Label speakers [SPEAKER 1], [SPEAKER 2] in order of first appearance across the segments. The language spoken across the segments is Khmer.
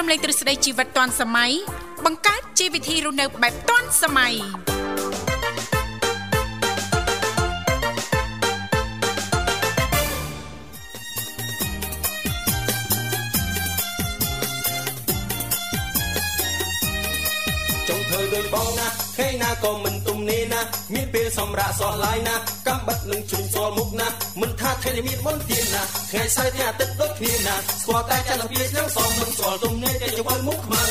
[SPEAKER 1] រំលែកទ្រឹស្ដីជីវិតឌွန်សម័យបង្កើតជីវវិធីរស់នៅបែបឌွန်សម័យ
[SPEAKER 2] ចង់ធ្វើដូចបងណាខេណាក៏មិនទុំនេ ណាមានពេលសម្រាប់សោះឡាយណាកំបិតនឹងជុំសល់មុខណាមិនថាថ្ងៃមានមុនទៀនណាថ្ងៃសៅរ៍ថ្ងៃអាទិត្យដូចគ្នាណាស្គាល់តែចន្ទភានឹងសមមិនស្គាល់ទុំនេតែជវិលមុខខ្មៅ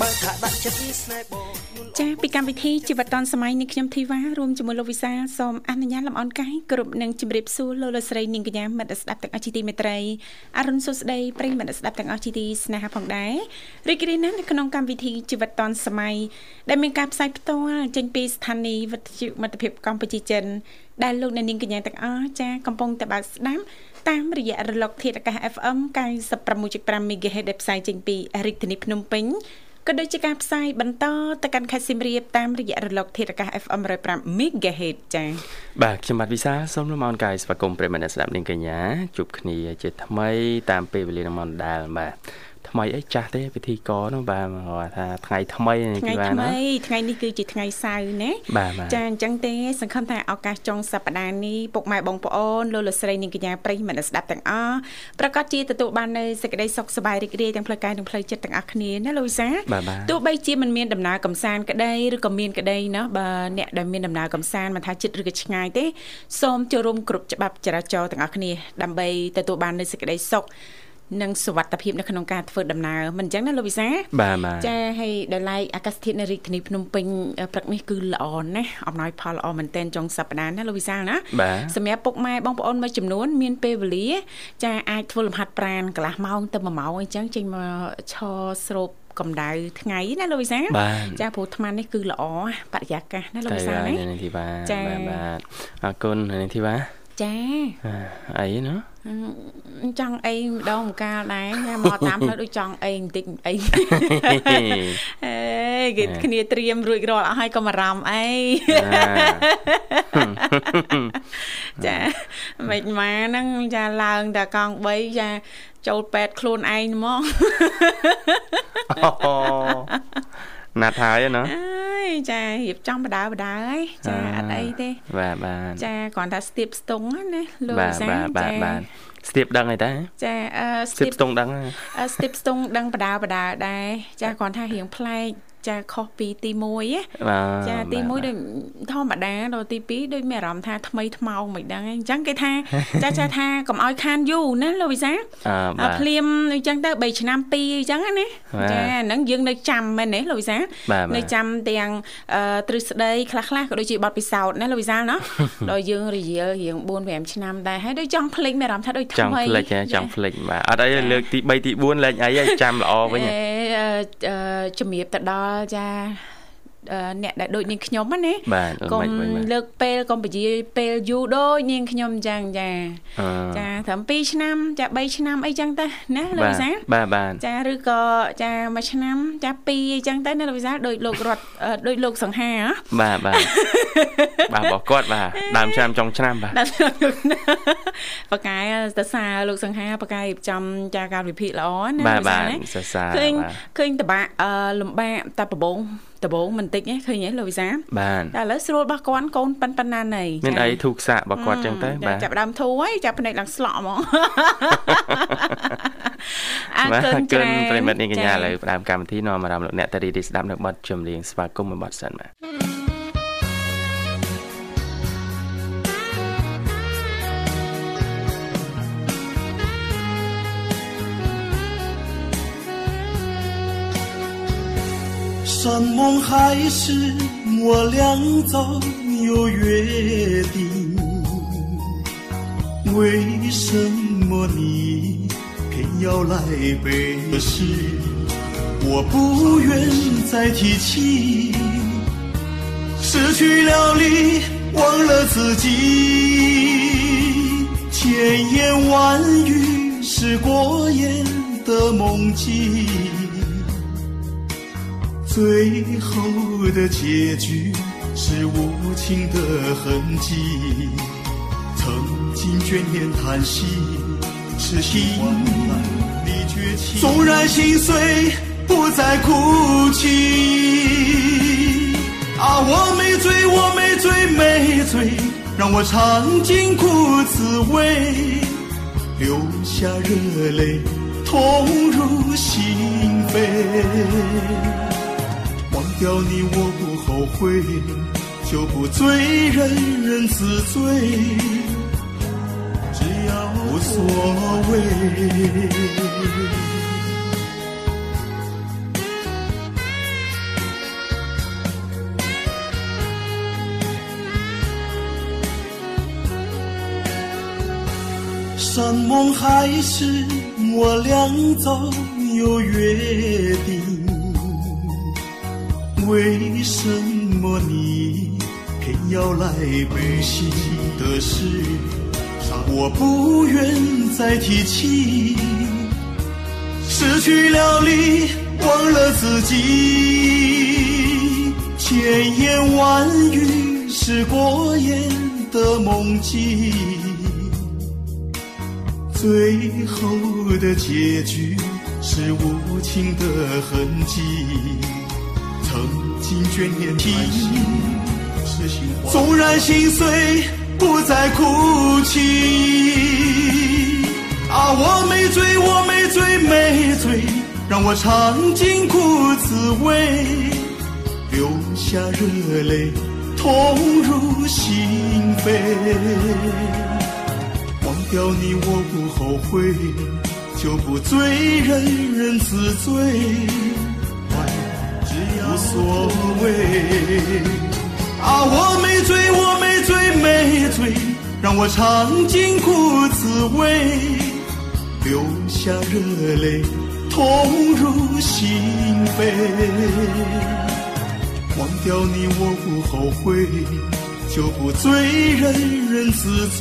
[SPEAKER 2] បើថាដាក់ចិត្តស្នេហ៍បង
[SPEAKER 1] ចាពីកម្មវិធីជីវិតឌុនសម័យនេះខ្ញុំធីវ៉ារួមជាមួយលោកវិសាសូមអនុញ្ញាតលំអរកាយគ្រប់នឹងជម្រាបសួរលោកលោកស្រីនាងកញ្ញាមិត្តស្ដាប់ទាំងអស់ជាទីមេត្រីអរុនសុស្ដីប្រិយមិត្តស្ដាប់ទាំងអស់ជាទីស្នេហាផងដែររីករាយណាស់នៅក្នុងកម្មវិធីជីវិតឌុនសម័យដែលមានការផ្សាយផ្ទាល់ចេញពីស្ថានីយ៍វិទ្យុមិត្តភាពកម្ពុជាចិនដែលលោកអ្នកនាងកញ្ញាទាំងអស់ចាកំពុងតែបើកស្ដាប់តាមរយៈរលកធាតុអាកាស FM 96.5 MHz ដែលផ្សាយចេញពីរាជធានីភ្នំពេញ ក៏ដូចជាការផ្សាយបន្តទៅកាន់ខេត្តសៀមរាបតាមរយៈរលកធាតុអាកាស FM 105 MHz ចា៎
[SPEAKER 3] បាទខ្ញុំបាទវិសាសូមលំអរកាយស្វាគមន៍ប្រិយមិត្តស្ដាប់នាងកញ្ញាជួបគ្នាជាថ្មីតាមពេលវេលានឹងមកដាល់បាទ ថ្មីអីចាស់ទេពិធីករនោះបាទថាថ្ងៃថ្មី
[SPEAKER 1] នេះគឺបាទថ្មីថ្ងៃនេះគឺជាថ្ងៃសៅរ៍ណាចាអញ្ចឹងទេសង្ឃឹមថាឱកាសចុងសប្តាហ៍នេះពុកម៉ែបងប្អូនលោកលោកស្រីនាងកញ្ញាប្រិយមិត្តស្ដាប់ទាំងអស់ប្រកាសជាទទួលបាននូវសេចក្តីសុខសប្បាយរីករាយទាំងផ្លូវកាយនិងផ្លូវចិត្តទាំងអស់គ្នាណាលោកវិសាទោះបីជាមិនមានដំណើរកំសាន្តក្តីឬក៏មានក្តីណាបើអ្នកដែលមានដំណើរកំសាន្តមិនថាចិត្តឬក៏ឆ្ងាយទេសូមចូលរួមគ្រប់ច្បាប់ចរាចរណ៍ទាំងអស់គ្នាដើម្បីទទួលបាននូវសេចក្តីសុខ និងសុវត្ថិភាពនៅក្នុងការធ្វើដំណើរមិនអញ្ចឹងណាលោកវិសា
[SPEAKER 3] បាទបាទ
[SPEAKER 1] ចាហើយដល់ឡែកអាកាសធាតុនៅរាជធានីភ្នំពេញព្រឹកនេះគឺល្អណាស់អំណោយផលល្អមែនទែនចុងសប្តាហ៍ណាលោកវិសាណាសម្រាប់ពុកម៉ែបងប្អូនមួយចំនួនមានពេលវេលា ចាអាចធ្វើលំហាត់ប្រាណកន្លះម៉ោងទៅ1ម៉ោងអញ្ចឹងចេញមកឈរស្រូបកម្ដៅថ្ងៃណាលោកវិសាចាព្រោះអាត្មានេះគឺល្អបរិយាកាសណាលោកវិសាណា
[SPEAKER 3] នេះធីបាចាបាទអរគុណនេះធីបា
[SPEAKER 1] ចា
[SPEAKER 3] អីណា
[SPEAKER 1] ចង់អីម្ដងម្កាលដែរញ៉ាំមកតាមផ្លូវដូចចង់អីបន្តិចអីអេគេគ្នាត្រៀមរួចរាល់អស់ហើយក៏អារម្មណ៍អីចាមិនមកហ្នឹងចាឡើងតែកង់3ចាចូលពេទ្យខ្លួនឯងហ្មង
[SPEAKER 3] ណាត់ហើយណា
[SPEAKER 1] អើយចារៀបចំបដាបដាហើយចាអត់អីទេ
[SPEAKER 3] បាទបាទ
[SPEAKER 1] ចាគ្រាន់តែស្ទាបស្ទង់ណា
[SPEAKER 3] លោកសាបាទបាទបាទស្ទាបដឹងអីតា
[SPEAKER 1] ចា
[SPEAKER 3] ស្ទាបស្ទង់ដឹង
[SPEAKER 1] ស្ទាបស្ទង់ដឹងបដាបដាដែរចាគ្រាន់ថារៀងប្លែក ចាខុសពីទី1ចាទី1ដូចធម្មតាដល់ទី2ដូចមានអារម្មណ៍ថាថ្មីថ្មោងមិនដឹងអញ្ចឹងគេថាចាចាថាកុំឲ្យខានយូរណាលោកវិសាភ្លាមអញ្ចឹងទៅ3ឆ្នាំ2អញ្ចឹងណាចាហ្នឹងយើងនៅចាំមែនទេលោកវិសានៅចាំទាំងទ្រឹស្ដីខ្លះខ្លះក៏ដូចជាបទពិសោធន៍ណាលោកវិសាណាដល់យើងរយល់រៀង4 5ឆ្នាំដែរហើយដូចចង់ភ្លេចមានអារម្មណ៍ថាដូចថ្មី
[SPEAKER 3] ចង់ភ្លេចចង់ភ្លេចបាទអត់អីលើកទី3ទី4លេងអីហើយចាំល្អវិញ
[SPEAKER 1] ជំរាបទៅដល់ចា អ្នកដែលដូចនាងខ្ញុំណា
[SPEAKER 3] កុំ
[SPEAKER 1] លើកពេលកុំពជាពេលយូរដូចនាងខ្ញុំអញ្ចឹងចាចាត្រឹម2ឆ្នាំចា3ឆ្នាំអីចឹងទៅណាលោកវិសា
[SPEAKER 3] បាទបាទ
[SPEAKER 1] ចាឬក៏ចា1ឆ្នាំចា2អីចឹងទៅណាលោកវិសាដូចលោករត់ដូចលោកសង្ហា
[SPEAKER 3] បាទបាទបាទរបស់គាត់បាទដើមឆ្នាំចុងឆ្នាំបាទ
[SPEAKER 1] បកែសរសើរលោកសង្ហាបកែរៀបចំចាការវិភាគល្អណា
[SPEAKER 3] បាទបាទសរសើរ
[SPEAKER 1] ឃើញឃើញតបាក់លំបាកតែប្របង ដំបងមិនតិចទេឃើញទេលោកវិសា
[SPEAKER 3] បាទ
[SPEAKER 1] តែឥឡូវស្រួលរបស់គាត់កូនប៉ិនប៉ិនណាណី
[SPEAKER 3] មានអីធូកសាករបស់គាត់ចឹងទៅ
[SPEAKER 1] បាទចាប់ដើមធូហើយចាប់ភ្នែកឡើងស្លក់ហ្មង
[SPEAKER 3] អរគុណច្រើនប្រិមិត្តនេះកញ្ញាឥឡូវផ្ដើមកម្មវិធីនាំអារម្មណ៍លោកអ្នកតារីទីស្ដាប់នៅបទចម្រៀងស្វាគមន៍មួយបទសិនបាទ
[SPEAKER 4] 山盟海誓，我俩早有约定。为什么你偏要来背时？我不愿再提起，失去了你，忘了自己。千言万语是过眼的梦境。最后的结局是无情的痕迹，曾经眷恋叹息，痴心离绝。情。纵然心碎，不再哭泣。啊，我没醉，我没醉，没醉，让我尝尽苦滋味，流下热泪，痛入心扉。忘掉你，我不后悔，就不醉，人人自醉，只要无所谓。山盟海誓，我俩早有约定。为什么你偏要来背信的事？我不愿再提起。失去了你，忘了自己。千言万语是过眼的梦境。最后的结局是无情的痕迹，曾经眷恋情，纵然心碎，不再哭泣。啊，我没醉，我没醉，没醉，让我尝尽苦滋味，流下热泪，痛入心扉。忘掉你我不后悔，就不醉，人人自醉，所谓。啊，我没醉，我没醉，没醉，让我尝尽苦滋味，流下热泪，痛入心扉。忘掉你我不后悔，就不醉，人人自醉。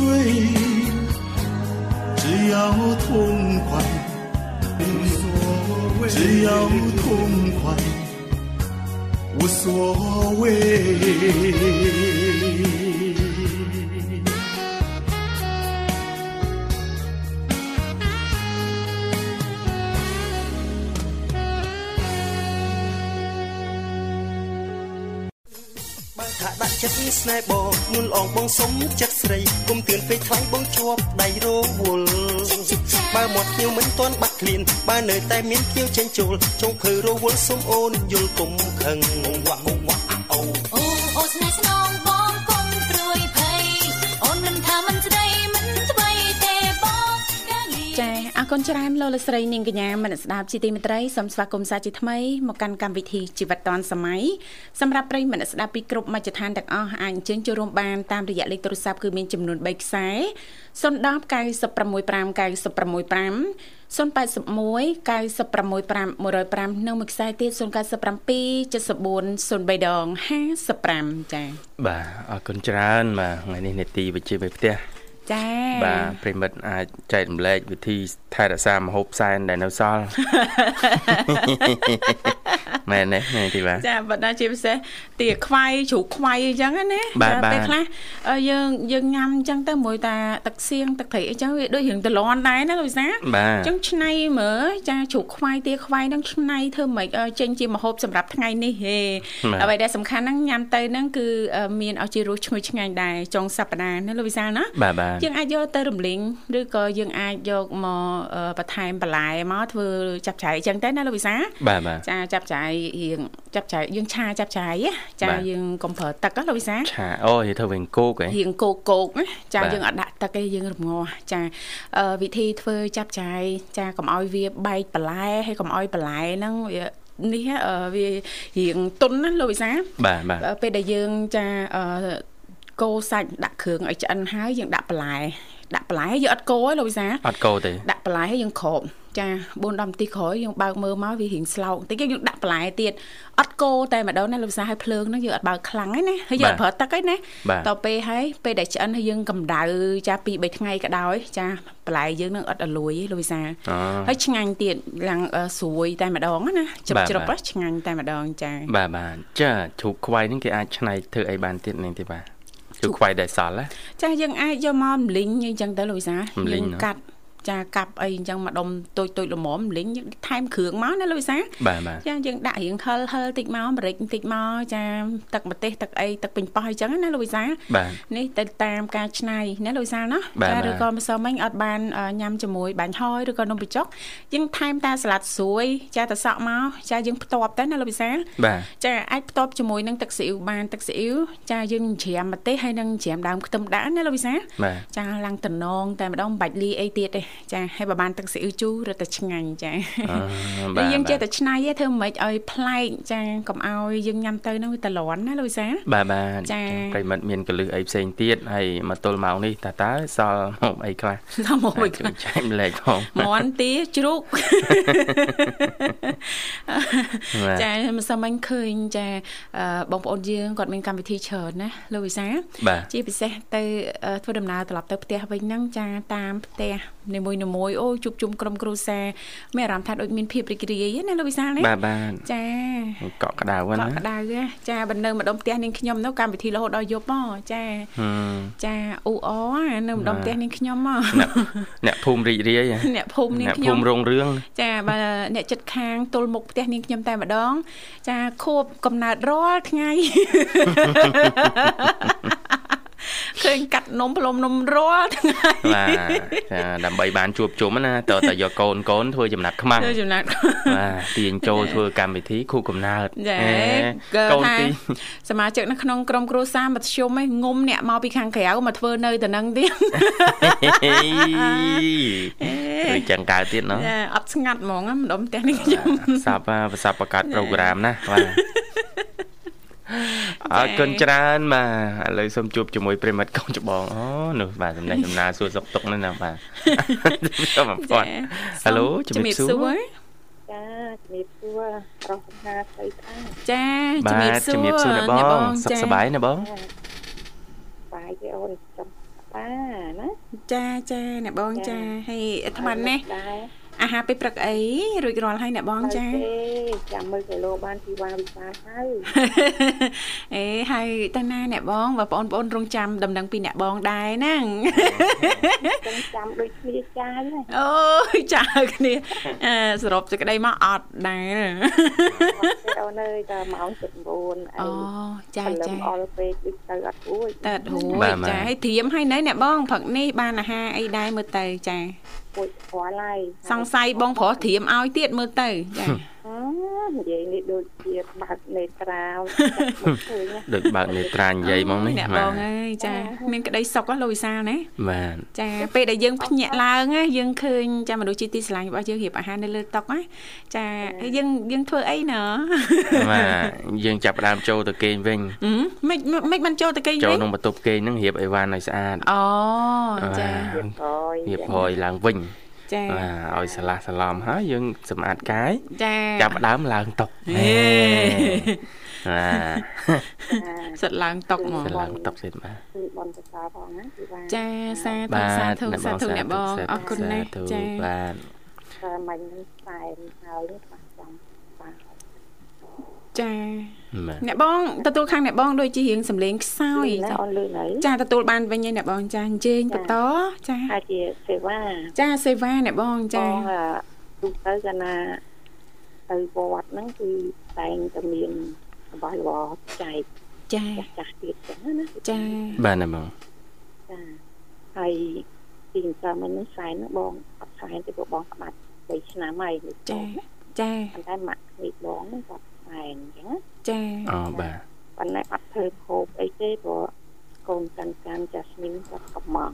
[SPEAKER 4] 只要痛快，无所谓；只要痛快，无所谓。
[SPEAKER 2] ចិត្តស្នេហ៍បងមុនអងបងសុំចិត្តស្រីគុំទឿនពេកខ្លាំងបងជាប់ដៃរវល់ បើមាត់ភ្នៀវមិនទាន់បាត់ឃ្លានបើនៅតែមានភ្នៀវចេញចូលចុងភើរវល់សុំអូនយល់គុំខឹងវ៉ា
[SPEAKER 1] គុណច្រើនលោកលស្រីនាងកញ្ញាមនស្ដាប់ជាទីមេត្រីសូមស្វាគមន៍សាជាថ្មីមកកាន់កម្មវិធីជីវិតឌွန်សម័យសម្រាប់ប្រិយមិត្តស្ដាប់ពីគ្រប់មជ្ឈដ្ឋានទាំងអស់អាចអញ្ជើញចូលរួមបានតាមរយៈលេខទូរស័ព្ទគឺមានចំនួន3ខ្សែ010 965 965 081 965 105និងមួយខ្សែទៀត097 74 03ដង55ចា៎
[SPEAKER 3] បាទអរគុណច្រើនបាទថ្ងៃនេះនេតិវិជ្ជាមេផ្ទះ
[SPEAKER 1] ចា
[SPEAKER 3] បាទប្រិមិត្តអាចចែករំលែកវិធីថែរក្សាម្ហូបសែនដែលនៅសល់មែនទេទីបាទ
[SPEAKER 1] ចាបើដល់ជាពិសេសទាខ្វាយជ្រូកខ្វាយអញ្ចឹងណា
[SPEAKER 3] ពេល
[SPEAKER 1] ខ្លះយើងយើងញ៉ាំអញ្ចឹងទៅមួយតាទឹកសៀងទឹកត្រីអញ្ចឹងវាដូចរឿងតលន់ដែរណាលោកវិសា
[SPEAKER 3] អ
[SPEAKER 1] ញ្ចឹងឆ្នៃមើលចាជ្រូកខ្វាយទាខ្វាយហ្នឹងឆ្នៃធ្វើម៉េចចេញជាម្ហូបសម្រាប់ថ្ងៃនេះហេអ្វីដែលសំខាន់ហ្នឹងញ៉ាំទៅហ្នឹងគឺមានឲ្យជារសឈ្ងុយឆ្ងាញ់ដែរចុងសប្តាហ៍ណាលោកវិសាណា
[SPEAKER 3] បាទបាទ
[SPEAKER 1] យើងអាចយកទៅរំលីងឬក៏យើងអាចយកមកបន្ថែមបន្លែមកធ្វើចាប់ឆាយអញ្ចឹងទៅណាលោកវិសា
[SPEAKER 3] បាទបាទ
[SPEAKER 1] ចាចាប់ឆាយរៀងចាប់ឆាយយើងឆាចាប់ឆាយចាយើងកុំប្រើទឹកណាលោកវិសា
[SPEAKER 3] ឆាអូយធ្វើវិញគោកហ៎
[SPEAKER 1] រៀងគោកគោកចាយើងអត់ដាក់ទឹកទេយើងរងាស់ចាវិធីធ្វើចាប់ឆាយចាកុំឲ្យវាបែកបន្លែហើយកុំឲ្យបន្លែហ្នឹងវានេះវារៀងទុនណាលោកវិសា
[SPEAKER 3] បាទបាទ
[SPEAKER 1] ពេលដែលយើងចា កូរសាច់ដាក់គ្រឿងឲ្យឆ្អិនហើយយើងដាក់បន្លែដាក់បន្លែយើងអត់កូរទេលោកវិសា
[SPEAKER 3] អត់កូរទេ
[SPEAKER 1] ដាក់បន្លែហើយយើងក្របចា4 10នាទីក្រោយយើងបើកមើលមកវារៀងស្លោកតិចយើងដាក់បន្លែទៀតអត់កូរតែម្ដងណាលោកវិសាហើយភ្លើងហ្នឹងយើងអត់បើកខ្លាំងទេណាហើយយើងអត់ប្រើទឹកទេណាតទៅពេលហើយពេលដែលឆ្អិនហើយយើងកម្ដៅចា2 3ថ្ងៃក៏ដោយចាបន្លែយើងនឹងអត់អលួយទេលោកវិសាហើយឆ្ងាញ់ទៀតឡើងស្រួយតែម្ដងណាជ្រឹបជ្រឹបឆ្ងាញ់តែម្ដងចា
[SPEAKER 3] បាទបាទចាជ្រូកខ្វៃហ្នឹងគេអាចឆ្នៃធ្វើអីបានទៀតនឹងទេបាទ ជូរខ្វៃដែលសល់
[SPEAKER 1] ចាយើងអាចយកមកម្លីងអញ្ចឹងទៅលោកវិសាយើងកាត់
[SPEAKER 5] ចាកាប់អីអញ្ចឹងម្ដុំទុយទុយល្មមលេងយើងថែមគ្រឿងមកណាលោកវិសាល
[SPEAKER 3] បាទបាទ
[SPEAKER 5] ចាយើងដាក់រៀងហិលហិលតិចមកម្រេចបន្តិចមកចាទឹកម្ទេសទឹកអីទឹកពេញប៉ោះអញ្ចឹងណាលោកវិសាល
[SPEAKER 3] បាទ
[SPEAKER 5] នេះទៅតាមការច្នៃណាលោកវិសាលណា
[SPEAKER 3] បាទ
[SPEAKER 5] ចា
[SPEAKER 3] បាទ
[SPEAKER 5] ឬក៏ម្សិលមិញអត់បានអឺញ៉ាំជាមួយបាញ់ហយឬក៏នំបញ្ចុកយើងថែមតាសាឡាត់ស្រួយចាតសក់មកចាយើងផ្ទាប់ទៅណាលោកវិសាល
[SPEAKER 3] បាទ
[SPEAKER 5] ចាអាចផ្ទាប់ជាមួយនឹងទឹកស៊ីអ៊ីវបានទឹកស៊ីអ៊ីវចាយើងច្រាមម្ទេសហើយនឹងច្រាមដើមខ្ទឹមដាក់ណាលោកវិសាល
[SPEAKER 3] បាទ
[SPEAKER 5] ចាឡើងតំណងតែម្ដងមិនបាច់លីអីទៀតទេចាហើយបើបានទឹកស៊ីអ៊ីវជូររត់តែឆ្ងាញ់ចា
[SPEAKER 3] អឺ
[SPEAKER 5] ហើយយើងចេះ
[SPEAKER 3] បាទ
[SPEAKER 5] តែឆ្នៃទេធ្វើមិនឲ្យប្លែកចាកុំឲ្យយើងញ៉ាំទៅហ្នឹងវាតលន់ណាលោកវិសាល
[SPEAKER 3] បាទបាទ
[SPEAKER 5] ចា
[SPEAKER 3] ប្រិមិត្តមានកលឹះអីផ្សេងទៀតហើយមកទល់ម៉ោងនេះតើតើសល់ហូបអីខ្លះ
[SPEAKER 5] ដល់មកវិញ
[SPEAKER 3] ជួយចែកម្លែកផង
[SPEAKER 5] មន់ទាជ្រូក
[SPEAKER 3] បាទ
[SPEAKER 5] ចាមិនសមមិញឃើញចាអឺបងប្អូនយើងគាត់មានកម្មវិធីច្រើនណាលោកវិសាល
[SPEAKER 3] បាទ
[SPEAKER 5] ជាពិសេសទៅអឺធ្វើដំណើរត្រឡប់ទៅផ្ទះវិញហ្នឹងចាតាមផ្ទះនីមួយៗអូជួបជុំក្រុមគ្រួសារមានអារម្មណ៍ថាដូចមានភាពរីករាយណាលោកវិសាលណា
[SPEAKER 3] បាទបាទ
[SPEAKER 5] ចា
[SPEAKER 3] កក់ក្ដៅហ្នឹង
[SPEAKER 5] កក់
[SPEAKER 3] ណា
[SPEAKER 5] ក្ដៅណាចាបើនៅម្ដុំផ្ទះនាងខ្ញុំនោះកម្មវិធីរហូតដល់យប់ហ៎ចា
[SPEAKER 3] ហឹម
[SPEAKER 5] ចាអ៊ូអនៅម្ដុំផ្ទះនាងខ្ញុំហ៎
[SPEAKER 3] អ្នកអ្នកភូមិរីករាយហ៎
[SPEAKER 5] អ្នកភូមិនាង
[SPEAKER 3] អ្នក
[SPEAKER 5] ខ្ញ
[SPEAKER 3] ភូ
[SPEAKER 5] ខ្ញុំ
[SPEAKER 3] មិរងរឿង
[SPEAKER 5] ចាបើអ្នកចិត្តខាងទល់មុខផ្ទះនាងខ្ញុំតែម្ដង ចាខួបកំណើតរាល់ថ្ងៃ ឃើញកាត់នំផ្លុំនំរាល់ថ្ងៃ
[SPEAKER 3] បាទចាដើម្បីបានជួបជុំណាតើតើយកកូនកូនធ្វើចំណាត់ខ្មាំង
[SPEAKER 5] ទៅចំណាត់
[SPEAKER 3] បាទទាញចូលធ្វើកម្មវិធីខួបកំណើត
[SPEAKER 5] ចា
[SPEAKER 3] អេ
[SPEAKER 5] គឺ
[SPEAKER 3] កូន
[SPEAKER 5] ថា
[SPEAKER 3] ទី
[SPEAKER 5] សមាជិកនៅក្នុងក្រុមគ្រួសារមធ្យមឯងងុំអ្នកមកពីខាងក្រៅមកធ្វើនៅតែនឹងទៀត
[SPEAKER 3] ដូចចឹងកើតទៀតណោះ
[SPEAKER 5] ចាអត់ស្ងាត់ហ្មងណាម្ដុំផ្ទះនេះខ្ញុំ
[SPEAKER 3] សាប់ប្រសាប់បង្កើតប្រូក្រាមណាបាទ អរគុណច្រើនបាទឥឡូវសូមជួបជាមួយប្រិមិត្តកូនច្បងអូនោះបាទសំណេះសំណាលសួរសុកទុកនេះណាបាទសូមអរគុណហេឡូជំរាបសួរ
[SPEAKER 6] ចាជំរាបសួរប្រុសសម្ហាស្រីស្អាត
[SPEAKER 5] ចាជំ
[SPEAKER 3] បាទ
[SPEAKER 5] រាបសួរ
[SPEAKER 3] ជំរាបសួរណាបងសុខ
[SPEAKER 5] ចា
[SPEAKER 3] សប្បាយណាបង
[SPEAKER 6] បាយទេអូនចំបាណា
[SPEAKER 5] ចាចាអ្នកបងចាហើយអាត្មានេះ
[SPEAKER 6] ដែរ
[SPEAKER 5] អាហារពេលព្រឹកអីរួចរាល់ហើយអ្នកបងចា
[SPEAKER 6] ទេចាំមើលគីឡូបានពីវ៉ាវិសាលហើយ
[SPEAKER 5] អេហើយតាណាអ្នកបងបើបងប្អូនរងចាំដំណឹងពីអ្នកបងដែរហ្នឹង
[SPEAKER 6] ចង់ចាំដូចគ្នាចាយហ្នឹង
[SPEAKER 5] អូយចាគ្នាអឺសរុបសេចក្តីមកអត់ដែរ
[SPEAKER 6] ទេអូនអើយតែម៉ោង7:09អី
[SPEAKER 5] អូចា
[SPEAKER 6] ព្រលឹ
[SPEAKER 5] ចា
[SPEAKER 6] មអល់ពេកដូចទៅអត់រួច
[SPEAKER 5] តើរួ
[SPEAKER 3] បាទ
[SPEAKER 5] យ
[SPEAKER 3] បាទ
[SPEAKER 5] ចាហើយត្រៀមហើយនៅអ្នកបងព្រឹកនេះបានអាហារអីដែរមើលទៅចា
[SPEAKER 6] ពួយស្គាល់ហើយ
[SPEAKER 5] សង្ស័យបងប្រុសត្រៀមឲ្យទៀតមើលទៅចា
[SPEAKER 6] អឺ និយាយនេះដូចជាបាត់នេត្រាវមកឃើញណា
[SPEAKER 3] ដូចបើកនេត្រានិយាយហ្មកនេះ
[SPEAKER 5] អ្នក
[SPEAKER 3] បា
[SPEAKER 5] ប
[SPEAKER 3] ទ
[SPEAKER 5] ងអើយចាមានក្តីសុខហ៎លោកវិសាលណា
[SPEAKER 3] បាទ
[SPEAKER 5] ចាពេលដែលយើងភ្ញាក់ឡើងណាយើងឃើញចាមនុស្សជាទីស្រឡាញ់របស់យើងរៀបអាហារនៅលើតុណាចាហើយយើងយើងធ្វើអីណ៎
[SPEAKER 3] បាទយើងចាប់ផ្ដើមចូលទៅគេងវិញ
[SPEAKER 5] ហឹមមិនមិនបានចូលទៅគេង
[SPEAKER 3] ចូល
[SPEAKER 5] វិញ
[SPEAKER 3] ក្នុងបន្ទប់គេងហ្នឹងរៀបអីវ៉ាន់ឲ្យស្អាត
[SPEAKER 5] អូចា
[SPEAKER 6] រៀបរយ
[SPEAKER 3] រៀបរយឡើងវិញ
[SPEAKER 5] ចា
[SPEAKER 3] បាទឲ្យឆ្លាស់ឆ្លំហើយយើងសម្អាតកាយ
[SPEAKER 5] ចា
[SPEAKER 3] ចាប់ផ្ដើមឡើងតុ
[SPEAKER 5] ហេ
[SPEAKER 3] បាទ
[SPEAKER 5] សិតឡើងតុកហ្មង
[SPEAKER 3] ឡើងតុទៀតបាទ
[SPEAKER 6] គឺបនប្រសាផងណាគឺបាន
[SPEAKER 5] ចាសា
[SPEAKER 3] បា
[SPEAKER 5] ធុ
[SPEAKER 3] ទ
[SPEAKER 5] សាធុសាធុអ្នកបងអរគុណណាស់ចា
[SPEAKER 3] បាទ
[SPEAKER 6] តែមិញនឹងខ្សែហើយនេះខ្លះចាំបាទ
[SPEAKER 5] ចា
[SPEAKER 3] បាទ
[SPEAKER 5] អ្នកបងទទួលខាងអ្នកបងដូចជារៀងសំឡេងខ្សោយ
[SPEAKER 6] ណា
[SPEAKER 5] ចា
[SPEAKER 6] អូនលឺនៅ
[SPEAKER 5] ចាទទួលបានវិញហើយអ្នកបងចាអញ្ជើញបន្តចា
[SPEAKER 6] អាចជាសេវា
[SPEAKER 5] ចាសេវាអ្នកបងចា
[SPEAKER 6] បងទូទៅកាលណាទៅវត្តហ្នឹងគឺតែងតែមានរបស់របរចែក
[SPEAKER 5] ចា
[SPEAKER 6] ចាស់ចាស់ទៀតចឹងណា
[SPEAKER 5] ចា
[SPEAKER 3] បាទណាបង
[SPEAKER 6] ចាហើយទីតាមហ្នឹងសែនហ្នឹងបងអត់សែនទេព្រោះបងក្បាច់3ឆ្នាំហើយនេះ
[SPEAKER 5] ចាចា
[SPEAKER 6] ប៉ុន្តែម៉ាក់នេះបងហ្នឹងគាត់ សែនអញ្ចឹងណា
[SPEAKER 5] ចា
[SPEAKER 3] អូបាទ
[SPEAKER 6] ប៉ុន្តែអត់ធ្វើហូបអីទេព្រោះកូនកាន់កាន់ចាស់មីងគាត់កំង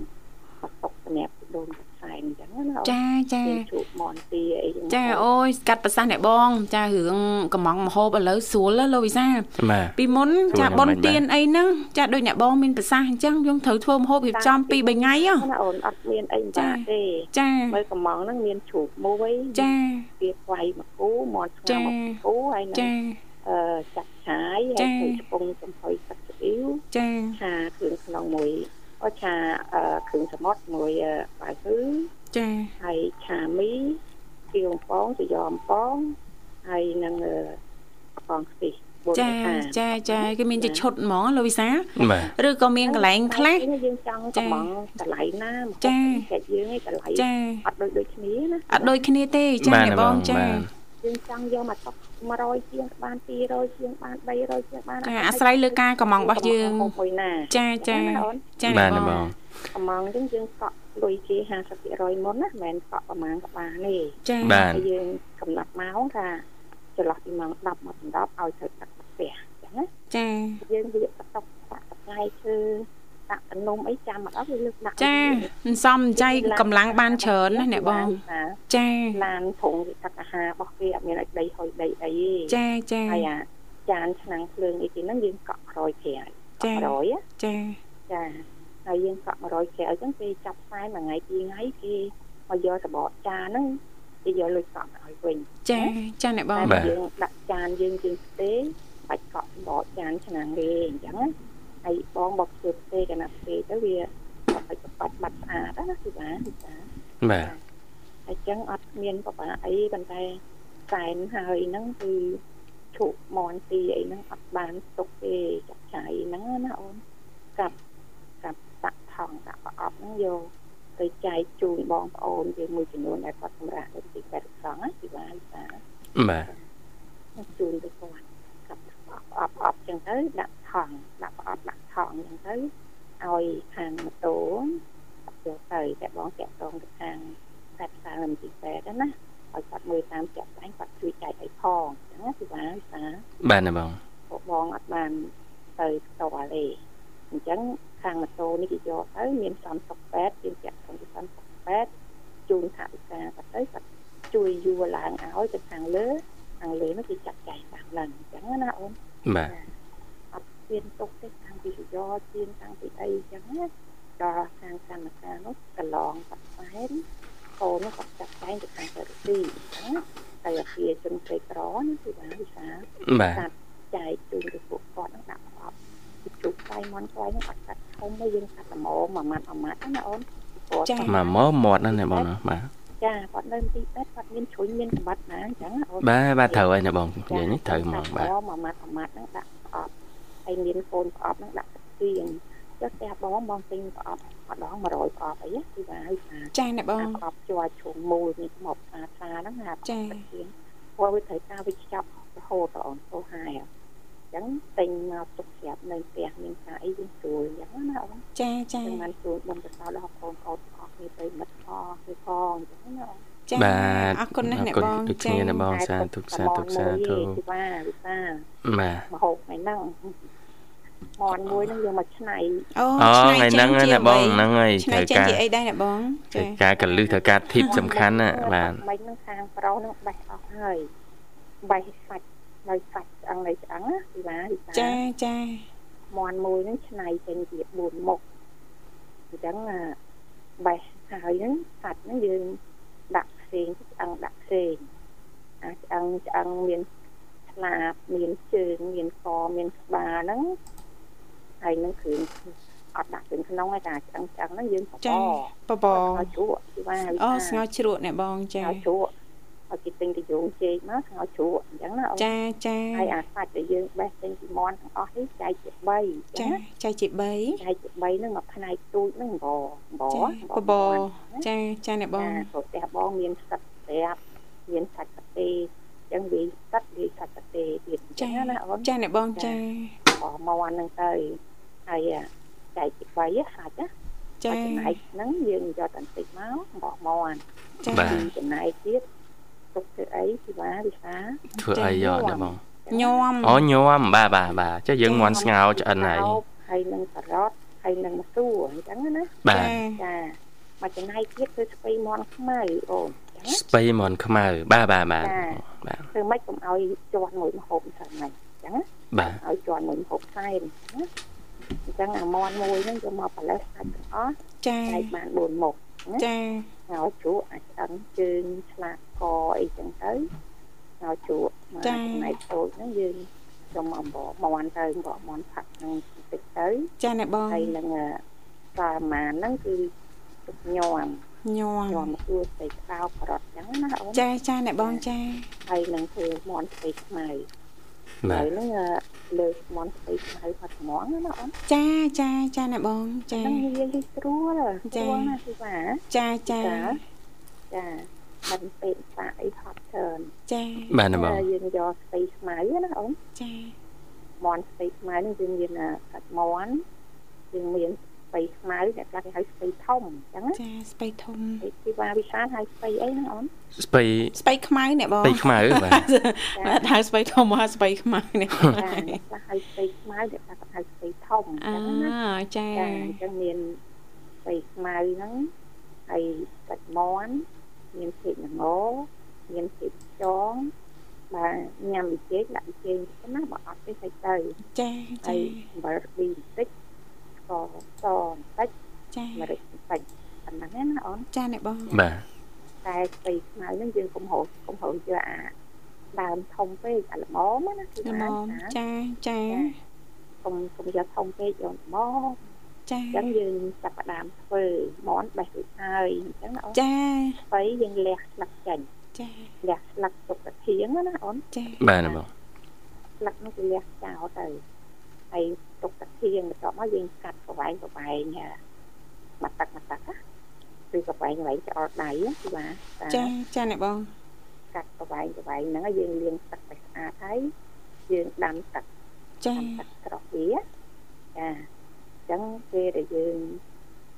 [SPEAKER 6] គាត់ຕົកសម្រាប់ដូន គាត់សែនអញ្ចឹងណា
[SPEAKER 5] ចាចា
[SPEAKER 6] មានជក់មន់ទីអីចឹង
[SPEAKER 5] ចាអូយកាត់ប្រសាសន៍អ្នកបង ចារឿងកំងមហូបឥឡូវស្រួលណាស់លោកវិសា
[SPEAKER 3] បាទ
[SPEAKER 5] ពីមុន
[SPEAKER 3] ស្រួល
[SPEAKER 5] ចា
[SPEAKER 3] យ៉ាង
[SPEAKER 5] ប៉ុន
[SPEAKER 3] ម៉េចបាទ
[SPEAKER 5] ទៀនអីហ្នឹងចាដូចអ្នកបងមានប្រសាសន៍អញ្ចឹងយើងត្រូវធ្វើមហូបរៀបចំ2 3ថ្ងៃហ៎
[SPEAKER 6] ណាអូនអត់មានអីបាក់ទេ
[SPEAKER 5] ចា
[SPEAKER 6] មើលកំងហ្នឹងមានជ្រូកមួយ
[SPEAKER 5] ចា
[SPEAKER 6] វាខ្វៃមួយគូមាត់ស្ងោ
[SPEAKER 5] ចា
[SPEAKER 6] រមួយគូហើយនឹង
[SPEAKER 5] ចា
[SPEAKER 6] អឺចាក់ឆាយ
[SPEAKER 5] ចា
[SPEAKER 6] ហើយធ្វើឆ្ពងចំហុយទឹកស្អ៊ីវ
[SPEAKER 5] ចា
[SPEAKER 6] ឆាគ្រឿងក្នុងមួយ អូឆាអឺគ្រឿងសមុទ្រមួយអឺបាយគឺ
[SPEAKER 5] ចា
[SPEAKER 6] ហើយឆាមីគៀវអំពងសយំអំពងហើយនឹងអឺកំពងខ្ទិះបួន
[SPEAKER 5] ចា
[SPEAKER 6] ខា
[SPEAKER 5] ចាចាគេមានជាឈុតហ្មងលោកវិសា
[SPEAKER 3] បាទ
[SPEAKER 5] ឬក៏មានកន្លែងខ្លះ
[SPEAKER 6] យើងចង់
[SPEAKER 5] ចា
[SPEAKER 6] កំងកន្លែងណាមក
[SPEAKER 5] ចា
[SPEAKER 6] គេយើងឯងកន្លែង
[SPEAKER 5] ចា
[SPEAKER 6] អត់ដូចដូចគ្នាណា
[SPEAKER 5] អត់ដូចគ្នាទេចា
[SPEAKER 3] បាទ
[SPEAKER 5] អ្នកបងចា
[SPEAKER 3] បាទ
[SPEAKER 6] យើងចង់យកមកតុក100ជាងក៏បាន200ជាងបាន300ជាងបាន
[SPEAKER 5] ចាអាស្រ័យលើការកំងរបស់យើង
[SPEAKER 6] កំងមួយណា
[SPEAKER 5] ចាចា
[SPEAKER 6] ណាអូន
[SPEAKER 5] ចា
[SPEAKER 3] បាទ
[SPEAKER 5] អ្នក
[SPEAKER 3] ណា
[SPEAKER 5] ប
[SPEAKER 3] បង
[SPEAKER 5] ង
[SPEAKER 6] កំងអញ្ចឹងយើងកក់លុយគេ50%មុនណាមិនមែនកក់ប្រហែលក៏បានទេ
[SPEAKER 5] ចា
[SPEAKER 3] បាទ
[SPEAKER 6] ហើយយើងកំណត់ម៉ោងថាចន្លោះពីម៉ោង10មកដល់10ឲ្យទៅទឹកផ្ទះអញ្ចឹងណា
[SPEAKER 5] ចា
[SPEAKER 6] យើងវាកតុកដាក់កន្លែងធ្វើ ដាក់តំណុំអីចាំមកដល់វាលើកដាក់
[SPEAKER 5] ចាមិនសមចៃកម្លាំងបានច្រើនណាអ្នកបងចា
[SPEAKER 6] ឡានធុងវាទឹកអាហាររបស់គេអត់មានឲ្យដីហុយដីអីទេ
[SPEAKER 5] ចាចា
[SPEAKER 6] ហើយអាចានឆ្នាំងភ្លើងអីគេហ្នឹងយើងកក់100ក្រៅ
[SPEAKER 5] ចា
[SPEAKER 6] កក់100ណា
[SPEAKER 5] ចា
[SPEAKER 6] ចាហើយយើងកក់100ក្រៅអញ្ចឹងគេចាប់ផ្សាយមួយថ្ងៃពីរថ្ងៃគេមកយកសបកចានហ្នឹងគេយកលុយកក់មកឲ្យវិញ
[SPEAKER 5] ចាចាអ្នកបង
[SPEAKER 6] តែ
[SPEAKER 3] បាទ
[SPEAKER 6] យើងដាក់ចានយើងជាងផ្ទេបាច់កក់សបកចានឆ្នាំងទេអញ្ចឹងណា ហើយបងមកធ្វើផ្ទេកណាផ្ទេទៅវាបាច់បាច់បាត់ស្អាតណាគឺបានគឺបាន
[SPEAKER 3] បាទ
[SPEAKER 6] អញ្ចឹងអត់មានបបាអីប៉ុន្តែសែនហើយហ្នឹងគឺឈុកមន់ទីអីហ្នឹងអត់បានទុកទេចាក់ចៃហ្នឹងណាអូនកាប់កាប់ដាក់ថងដាក់ប្រអប់ហ្នឹងយកទៅចែកជូនបងប្អូនយើងមួយចំនួនដែលគាត់សម្រាប់នៅទីពេទ្យសង្ឃណាពីបានតា
[SPEAKER 3] បាទ
[SPEAKER 6] ជូនទៅគាត់កាប់ប្រអប់ប្រអប់ចឹងទៅដាក់ថ ងដាក់ប្រអប់ដាក់ថងចឹងទៅឲ្យខាងម៉ូតូយកទៅតែបងតាក់តងទៅខាងតែផ្សាររំទីពេទ្យណាឲ្យគាត់មើលតាមចាក់ស្ដែងគាត់ជួយចែកឲ្យផងអញ្ចឹងណាគឺបានភាសា
[SPEAKER 3] បាទណាបង
[SPEAKER 6] ពួកបងអត់បានទៅផ្ទាល់ទេអញ្ចឹងខាងម៉ូតូនេះគេយកទៅមានសំសុកពេទ្យជាចាក់ក្នុងសំសុកពេទ្យជូនថាវិការគាត់ទៅគាត់ជួយយួរឡើងឲ្យទៅខាងលើខាងលើនោះគេចាក់ចែកតាមឡើងអញ្ចឹងណាអូន
[SPEAKER 3] បាទ
[SPEAKER 6] អត់មានទុកទេខាងពីយោជាងខាងពីអីអញ្ចឹងណាដល់ខាងកម្មការនោះកន្លងបាត់ផ្សែនកូននោះគាត់ចាត់ចែងទៅខាងទៅទីអញ្ចឹងណាតែអាគារជនក្រីក្រណាគឺបានវិសា
[SPEAKER 3] បាទ
[SPEAKER 6] កាត់ចែកជូនទៅពួកគាត់នឹងដាក់ប្រអប់ជុកខ្សែមន់ខ្សែនោះអត់កាត់ធំទេយើងកាត់ល្មមមួយម៉ាត់មួយម៉ាត់ណាអូនគាត់គាត់
[SPEAKER 3] មកមកមាត់ណាណាបងណាបាទ
[SPEAKER 6] ចាគាត់នៅទីពេទ្យគាត់មានជ្រុញមានកម្បាត់ណាអញ្ចឹងណាអូន
[SPEAKER 3] បាទបាទត្រូវហើយណាបងនិយាយនេះត្រូវហ្មងបាទ
[SPEAKER 6] មួយម៉ាត់មួយម៉ាត់ហ្នឹងដាក់ប្រអប់ ហើយមានកូនប្រអប់ហ្នឹងដាក់ទឹកទៀងចុះផ្ទះបងបងទិញប្រអប់ម្ដង100ប្រអប់អីគឺថាឲ្យថា
[SPEAKER 5] ចាអ្នកបង
[SPEAKER 6] ប្រអប់ជាប់ជ្រុងមូលនេះមកផ្សារផ្សារហ្នឹងណា
[SPEAKER 5] ចា
[SPEAKER 6] ទឹកទៀងព្រោះវាត្រូវការវាខ្ចប់រហូតដល់អូនទៅហើយអញ្ចឹងទិញមកទុកស្រាប់នៅផ្ទះមានការអីយើងស្រួលអញ្ចឹងណាអូន
[SPEAKER 5] ចាចា
[SPEAKER 6] ចឹងបានជួលបងប្រសើរដល់កូនកូនអស់គ្នាទៅមិត្តផងគឺផងអញ្ចឹងណាអូន
[SPEAKER 5] ចា
[SPEAKER 3] បាទ
[SPEAKER 5] អរគុណណាស់អ្នកបង
[SPEAKER 3] ដូចគ្នាណាបងសាធុសាធុសាធុ
[SPEAKER 6] គឺថាវិសា
[SPEAKER 3] បាទ
[SPEAKER 6] មហូបថ្ងៃហ្នឹង មន់មួយហ្នឹងយកមកឆ្នៃ
[SPEAKER 5] អូ
[SPEAKER 3] អូ
[SPEAKER 5] ឆ្នៃ
[SPEAKER 3] ថ្ងៃហ្នឹង
[SPEAKER 5] ចេញជា
[SPEAKER 3] ណាបង
[SPEAKER 5] អ្វី
[SPEAKER 3] ហ្នឹងហើយ
[SPEAKER 5] ឆ្នៃ
[SPEAKER 3] ត្រូវ
[SPEAKER 5] ចេញ
[SPEAKER 3] ការ
[SPEAKER 5] ជាអីដែរអ្នកបង
[SPEAKER 3] ត្រូវ
[SPEAKER 5] ចា
[SPEAKER 3] ការកលឹះត្រូវការធីបសំខាន់ណាបាទ
[SPEAKER 6] មិនហ្នឹងខាងប្រុសហ្នឹងបេះអស់ហើយបេះសាច់នៅសាច់ឆ្អឹងនៅឆ្អឹងណាពីណាវិសា
[SPEAKER 5] ចាចា
[SPEAKER 6] មន់មួយហ្នឹងឆ្នៃចេញជា4មុខអញ្ចឹងអាបេះហើយហ្នឹងសាច់ហ្នឹងយើងដាក់ផ្សេងឆ្អឹងដាក់ផ្សេងអាឆ្អឹងឆ្អឹងមានស្លាបមានជើងមានកមានក្បាលហ្នឹង ហើយនឹងគ្រឿងអត់ដាក់គ្រឿងក្នុងឯតាឆ្អឹងឆ្អឹងហ្នឹងយើងបប
[SPEAKER 5] ចាបប
[SPEAKER 6] ឲ្យជ្រក់ពីว่า
[SPEAKER 5] អូស្ងោរជ្រក់អ្នកបងចា
[SPEAKER 6] ឲ្យជ្រក់ឲ្យគេទិញទៅយងជែកមកស្ងោរជ្រក់អញ្ចឹងណាអូន
[SPEAKER 5] ចាចា
[SPEAKER 6] ហើយអាសាច់ដែលយើងបេះចេញពីមន់ទាំងអស់នេះចែកជា3អញ្ចឹ
[SPEAKER 5] ចា
[SPEAKER 6] ង
[SPEAKER 5] ចែកជា3
[SPEAKER 6] ចែកជា3ហ្នឹងមកផ្នែកទូចហ្នឹងបប
[SPEAKER 5] ចាបបចាចាអ្នកបង
[SPEAKER 6] ចាព្រោះផ្ទះបងមានស្ទឹកស្រាប់មានសាច់ប្រទេសអញ្ចឹងវាស្ទឹកវាសាច់ប្រទេសទៀតអញ្ចឹ
[SPEAKER 5] ចា
[SPEAKER 6] ងណាអូន
[SPEAKER 5] ចាអ្នកបងចា
[SPEAKER 6] បមន់ហ្នឹងទៅ ហើយចែកជា3សាច់ណា
[SPEAKER 5] ចា
[SPEAKER 6] ចំណែកហ្នឹងយើងយកតែបន្តិចមកបមន់
[SPEAKER 5] ចា
[SPEAKER 3] បាទ
[SPEAKER 6] ចំណែកទៀតទុកធ្វើអីពីថាវិសា
[SPEAKER 3] ធ្វើអីយកណាបង
[SPEAKER 5] ញោម
[SPEAKER 3] អូញោមបាទបាទបាទចុះយើងមន់ស្ងោរឆ្អិនហើយ
[SPEAKER 6] ហើយនឹងការ៉ុតហើយនឹងម្សៅអញ្ចឹងណា
[SPEAKER 3] បាទ
[SPEAKER 6] ចាមកចំណែកទៀតគឺស្ពៃមន់ខ្មៅអូនអញ្ចឹង
[SPEAKER 3] ស្ពៃមន់ខ្មៅបាទបាទបាទបាទ
[SPEAKER 6] ធ្វើម៉េចកុំឲ្យជាន់មួយម្ហូបអញ្ចឹងហ្នឹងអញ្ចឹង
[SPEAKER 3] បាទ
[SPEAKER 6] ឲ្យជាន់មួយម្ហូបផ្សេងណា អញ្ចឹងអាមន់មួយហ្នឹងយកមកប៉ាឡេសសាច់ទាំងអស់
[SPEAKER 5] ចា
[SPEAKER 6] ចែកបាន4មុខ
[SPEAKER 5] ចា
[SPEAKER 6] ឲ្យជ្រក់អាចឆ្អឹងជើងឆ្លាកកអីចឹងទៅឲ្យជ្រក់មកចំណែកតូចហ្នឹងយើងចំអំបមន់ទៅបមន់ផាក់ហ្នឹងបន្តិចទៅ
[SPEAKER 5] ចាអ្នកបង
[SPEAKER 6] ហើយនឹងប្រមាណហ្នឹងគឺទឹកញោម
[SPEAKER 5] ញោម
[SPEAKER 6] ញោមគួរស្អីក្រៅប្រត់ចឹងណាអូន
[SPEAKER 5] ចាចាអ្នកបងចា
[SPEAKER 6] ហើយនឹងធ្វើមន់ស្អីខ្មៅ
[SPEAKER 3] បាទ
[SPEAKER 6] ហើយហ្នឹងអឺលើកមន់ស្ពៃខ្មៅផាត់ថ្មងណាអូន
[SPEAKER 5] ចាចាចាណាបងចា
[SPEAKER 6] ហ្នឹងនិយាយស្រួល
[SPEAKER 5] ចា
[SPEAKER 6] ស្រួលណាស់គឺថា
[SPEAKER 5] ចាចា
[SPEAKER 6] ចាមិនពេកសាអីហត់ច្រើន
[SPEAKER 5] ចា
[SPEAKER 3] បាទណាបង
[SPEAKER 6] ហើយយើងយកស្ពៃខ្មៅណាអូន
[SPEAKER 5] ចា
[SPEAKER 6] មន់ស្ពៃខ្មៅហ្នឹងយើងមានអាកាត់មន់យើងមានស្ពៃខ្មៅអ្នកខ្លះគេហៅស្ពៃធំអញ្ចឹងណា
[SPEAKER 5] ចាស្បៃធំ
[SPEAKER 6] ពីว่าវិសាលហៅស្ពៃអីហ្នឹងអូន
[SPEAKER 3] ស្ពៃ
[SPEAKER 5] ស្បៃខ្មៅអ្នកបង
[SPEAKER 3] ស្ពៃខ្មៅបាទ
[SPEAKER 5] បាទហៅស្បៃធំមកហៅស្បៃខ្មៅនេះ
[SPEAKER 6] ចាអ្នកខ្លះហៅស្ពៃខ្មៅអ្នកខ្លះក៏ហៅស្ពៃធំអ
[SPEAKER 5] អា
[SPEAKER 6] ញ្ចឹងណា
[SPEAKER 5] ចា
[SPEAKER 6] ចាអញ្ចឹងមានស្ពៃខ្មៅហ្នឹងហើយកាច់មន់មានភេកល្ងមានភេកចងបាទញ៉ាំវិជែកដាក់វិជែកទៅណាបើអត់ទេហើយទៅ
[SPEAKER 5] ចា
[SPEAKER 6] ហើ
[SPEAKER 5] ចា
[SPEAKER 6] យអំបិលរប៊ីបន្តិច ស្ករសបន្តិច
[SPEAKER 5] ចា
[SPEAKER 6] ម្រេចបន្តិចប៉ុណ្ណឹងណាអូន
[SPEAKER 5] ចាអ្នកបង
[SPEAKER 3] បាទ
[SPEAKER 6] តែស្ពៃខ្មៅហ្នឹងយើងកុំហូរកុំហូរយកអាដើមធំពេកអាល្មមណាគឺ
[SPEAKER 5] ល្ម
[SPEAKER 6] ថា
[SPEAKER 5] មចាចា
[SPEAKER 6] កុំកុំយកធំពេកយកល្មម
[SPEAKER 5] ចា
[SPEAKER 6] អញ្ចឹងយើងចាប់ផ្ដើមធ្វើមន់បេះរួចហើយអញ្ចឹងណាអូន
[SPEAKER 5] ចា
[SPEAKER 6] ស្បៃយើងលះស្លឹកចេញ
[SPEAKER 5] ចា
[SPEAKER 6] លះស្លឹកទុកកាធៀងណាអូន
[SPEAKER 5] ចា
[SPEAKER 3] បាទណាបង
[SPEAKER 6] ស្លឹកនោះគឺលះចោលទៅហើយ ទុកកាធៀងបន្ទាប់មកយើងកាត់ប្រវែងប្រវែងមកទឹកមកទឹកណាគឺប្រវែងប្រវែងច្អល់ដៃណាគឺថាតា
[SPEAKER 5] ចាចាអ្នកបង
[SPEAKER 6] កាត់ប្រវែងប្រវែងហ្នឹងហើយយើងលាងទឹកឲ្យស្អាតហើយយើងដាំទឹក
[SPEAKER 5] ចា
[SPEAKER 6] ដាំទឹកស្រស់វាចាអញ្ចឹងពេលដែលយើង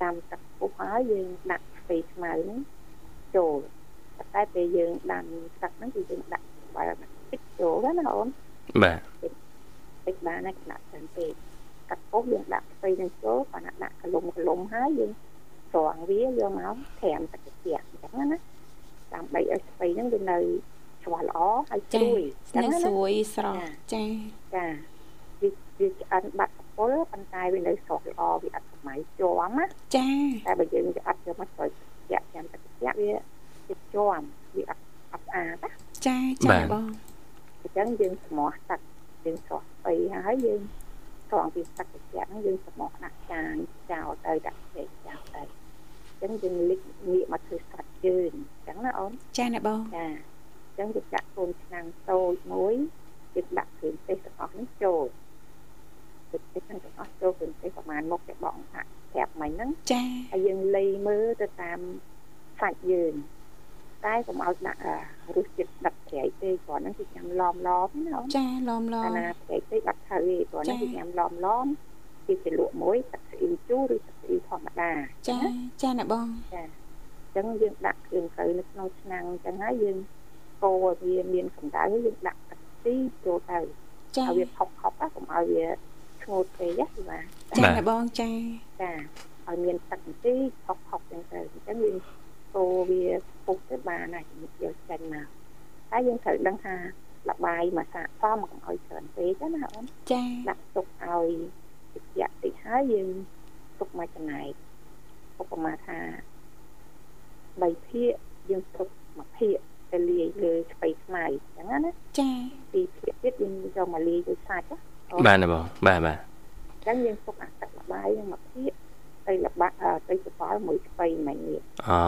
[SPEAKER 6] ដាំទឹកពុះហើយយើងដាក់ស្ពៃខ្មៅហ្នឹងចូលតែពេលយើងដាំទឹកហ្នឹងគឺយើងដាក់បើតិចចូលណាអូន
[SPEAKER 3] បាទ
[SPEAKER 6] តិចបានណាដាក់ច្រើនពេក កាត់ពុះយើងដាក់ស្ពៃហ្នឹងចូលបើណាដាក់កលុំកលុំហើយយើងស្រង់វាយកមកត្រាំទឹកត្រជាក់អញ្ចឹងណាដើម្បីឲ្យស្ពៃហ្នឹងវានៅឆ្វះល្អហើយស្ចារួយអ
[SPEAKER 5] នៅ
[SPEAKER 6] ញ្ចឹងណា
[SPEAKER 5] ស្រួយស្រស់ចា
[SPEAKER 6] ចាវាវាឆ្អិនបាត់កពុលប៉ុន្តែវានៅស្រស់ល្អវាអត់សម័យជាប់ណា
[SPEAKER 5] ចា
[SPEAKER 6] តែបើយើងយកអត់យកមកស្រួយចាក់ចាំទឹកចាក់វាវាជាប់វាអត់អត់ស្អាតណា
[SPEAKER 5] ចាចាអ្នកបង
[SPEAKER 6] អញ្ចឹងយើងស្មោះទឹកយើងស្រស់ស្ពៃហើយយើង ស្រង់ពីទឹកត្រជាក់ហ្នឹងយើងស្មោះដាក់ចានចោលទៅដាក់ចេកចោលទៅអញ្ចឹងយើងលិចងាកមកធ្វើស្រាច់ជើងអញ្ចឹងណាអូន
[SPEAKER 5] ចាអ្នកបង
[SPEAKER 6] ចាអញ្ចឹងយើងដាក់កូនឆ្នាំងតូចមួយយើងដាក់គ្រឿងទេសទាំងអស់នេះចូលទឹកទេសទាំងអស់ចូលគ្រឿងទេសប្រហែលមុខតែបងហាក់ប្រាប់មិញហ្នឹង
[SPEAKER 5] ចា
[SPEAKER 6] ហើយយើងលៃមើលទៅតាមសាច់យើង តែកុំឲ្យដាក់អារសជាតិដឹកប្រៃពេកព្រោះហ្នឹងគឺញ៉ាំឡំឡំណាអូន
[SPEAKER 5] ចាឡំឡ
[SPEAKER 6] អាំណាប្រៃពេកអត់ត្រូវទេព្រោះហ្នឹង
[SPEAKER 5] ចា៎
[SPEAKER 6] គឺញ៉ាំឡំឡំគឺជាលក់មួយទឹកស្អ៊ីវជូរឬទឹកស្អ៊ីវធម្មតា
[SPEAKER 5] ចាចាអ្នកបង
[SPEAKER 6] ចាអញ្ចឹងយើងដាក់គ្រឿងទៅនៅក្នុងឆ្នាំងអញ្ចឹងហើយយើងកូរឲ្យវាមានកម្ដៅហើយយើងដាក់ទឹកទីចូលទៅ
[SPEAKER 5] ចា
[SPEAKER 6] ឲ្យវាផុកផុកណាកុំឲ្យវាស្ងួតពេកណាគឺថា
[SPEAKER 5] ចាអ្នកបងចា
[SPEAKER 6] ចាឲ្យមានទឹកបន្តិចផុកផុកអញ្ចឹងទៅអញ្ចឹងយើ ងកូរវាពុះទៅបានហើយយកចេញមកតែយើងត្រូវដឹងថាលបាយមកសាកសមកុំឲ្យច្រើនពេកណាអូន
[SPEAKER 5] ចា
[SPEAKER 6] ដាក់ទុកឲ្យតិចតិចហើយយើងទុកមកចំណែកឧបមាថា3ភាគយើងទុកមួយភាគទៅលាយលើស្ពៃខ្មៅអញ្ចឹងណា
[SPEAKER 5] ចា
[SPEAKER 6] ពីរភាគទៀតយើងយកមកលាយ với សាច់ណា
[SPEAKER 3] បាទណាបងបាទបាទ
[SPEAKER 6] អញ្ចឹងយើងទុកអាទឹកលបាយនឹងមួយភាគ ទៅលបាក់អឺទៅច្បល់មួយស្ពៃមិញនេះ
[SPEAKER 3] អូ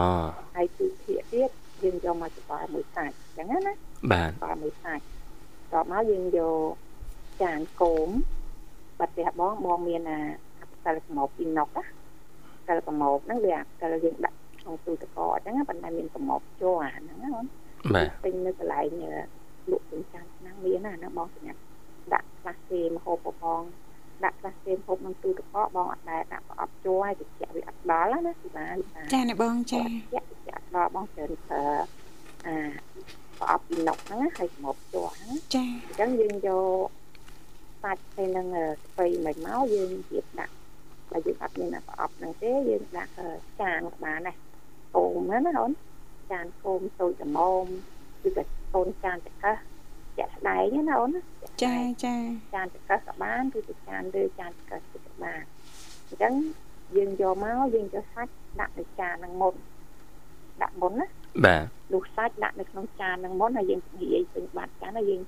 [SPEAKER 6] ហើយពីរភាគទៀតយើងយកមកច្បល់មួយសាច់អញ្ចឹងណា
[SPEAKER 3] បាទ
[SPEAKER 6] ច្បល់មួយសាច់តបមកយើងយកចានគោមបាត់ផ្ទះបងបងមានអាផ្សិលប្រមោពីណុកណាផ្សិលប្រមោហ្នឹងវាផ្សិលយើងដាក់ក្នុងទូទឹកកកអញ្ចឹងណាប៉ុន្តែមានប្រមោជាប់អាហ្នឹងណាអូន
[SPEAKER 3] បាទ
[SPEAKER 6] ទិញនៅកន្លែងលក់ពេញចានឆ្នាំងមានណាណាបងសម្រាប់ដាក់ផ្លាស់ទេមហូបបង ដាក់ផ្លាស់ទេមហូបក្នុងទូទឹកកកបងអត់ដែរដាក់ប្រអប់ជួឲ្យតិចវាអត់ដល់ណាពីបានពីបាន
[SPEAKER 5] ចាអ្នកបងចា
[SPEAKER 6] តិចតិចអត់ដល់បងច្រើនប្រើអាប្រអប់ពីណុកហ្នឹងណាហើយមកជួហ្នឹង
[SPEAKER 5] ចា
[SPEAKER 6] អញ្ចឹងយើងយកសាច់ទៅនឹងស្ពៃមិនមកយើងទៀតដាក់បើយើងអត់មានប្រអប់ហ្នឹងទេយើងដាក់ចានក៏បានដែរគោមណាអូនចានគោមតូចល្មមគឺតែកូនចានចង្កឹះ ជាក់ស្ដែងណាអូនណា
[SPEAKER 5] ចាចា
[SPEAKER 6] ចានចង្កឹះក៏បានគឺទៅចានលើចានចង្កឹះក៏បានអញ្ចឹងយើងយកមកយើងយកសាច់ដាក់នៅចានហ្នឹងមុនដាក់មុនណា
[SPEAKER 3] បាទ
[SPEAKER 6] លុះសាច់ដាក់នៅក្នុងចានហ្នឹងមុនហើយយើងនិយាយពេញបាត់ចានហើយយើង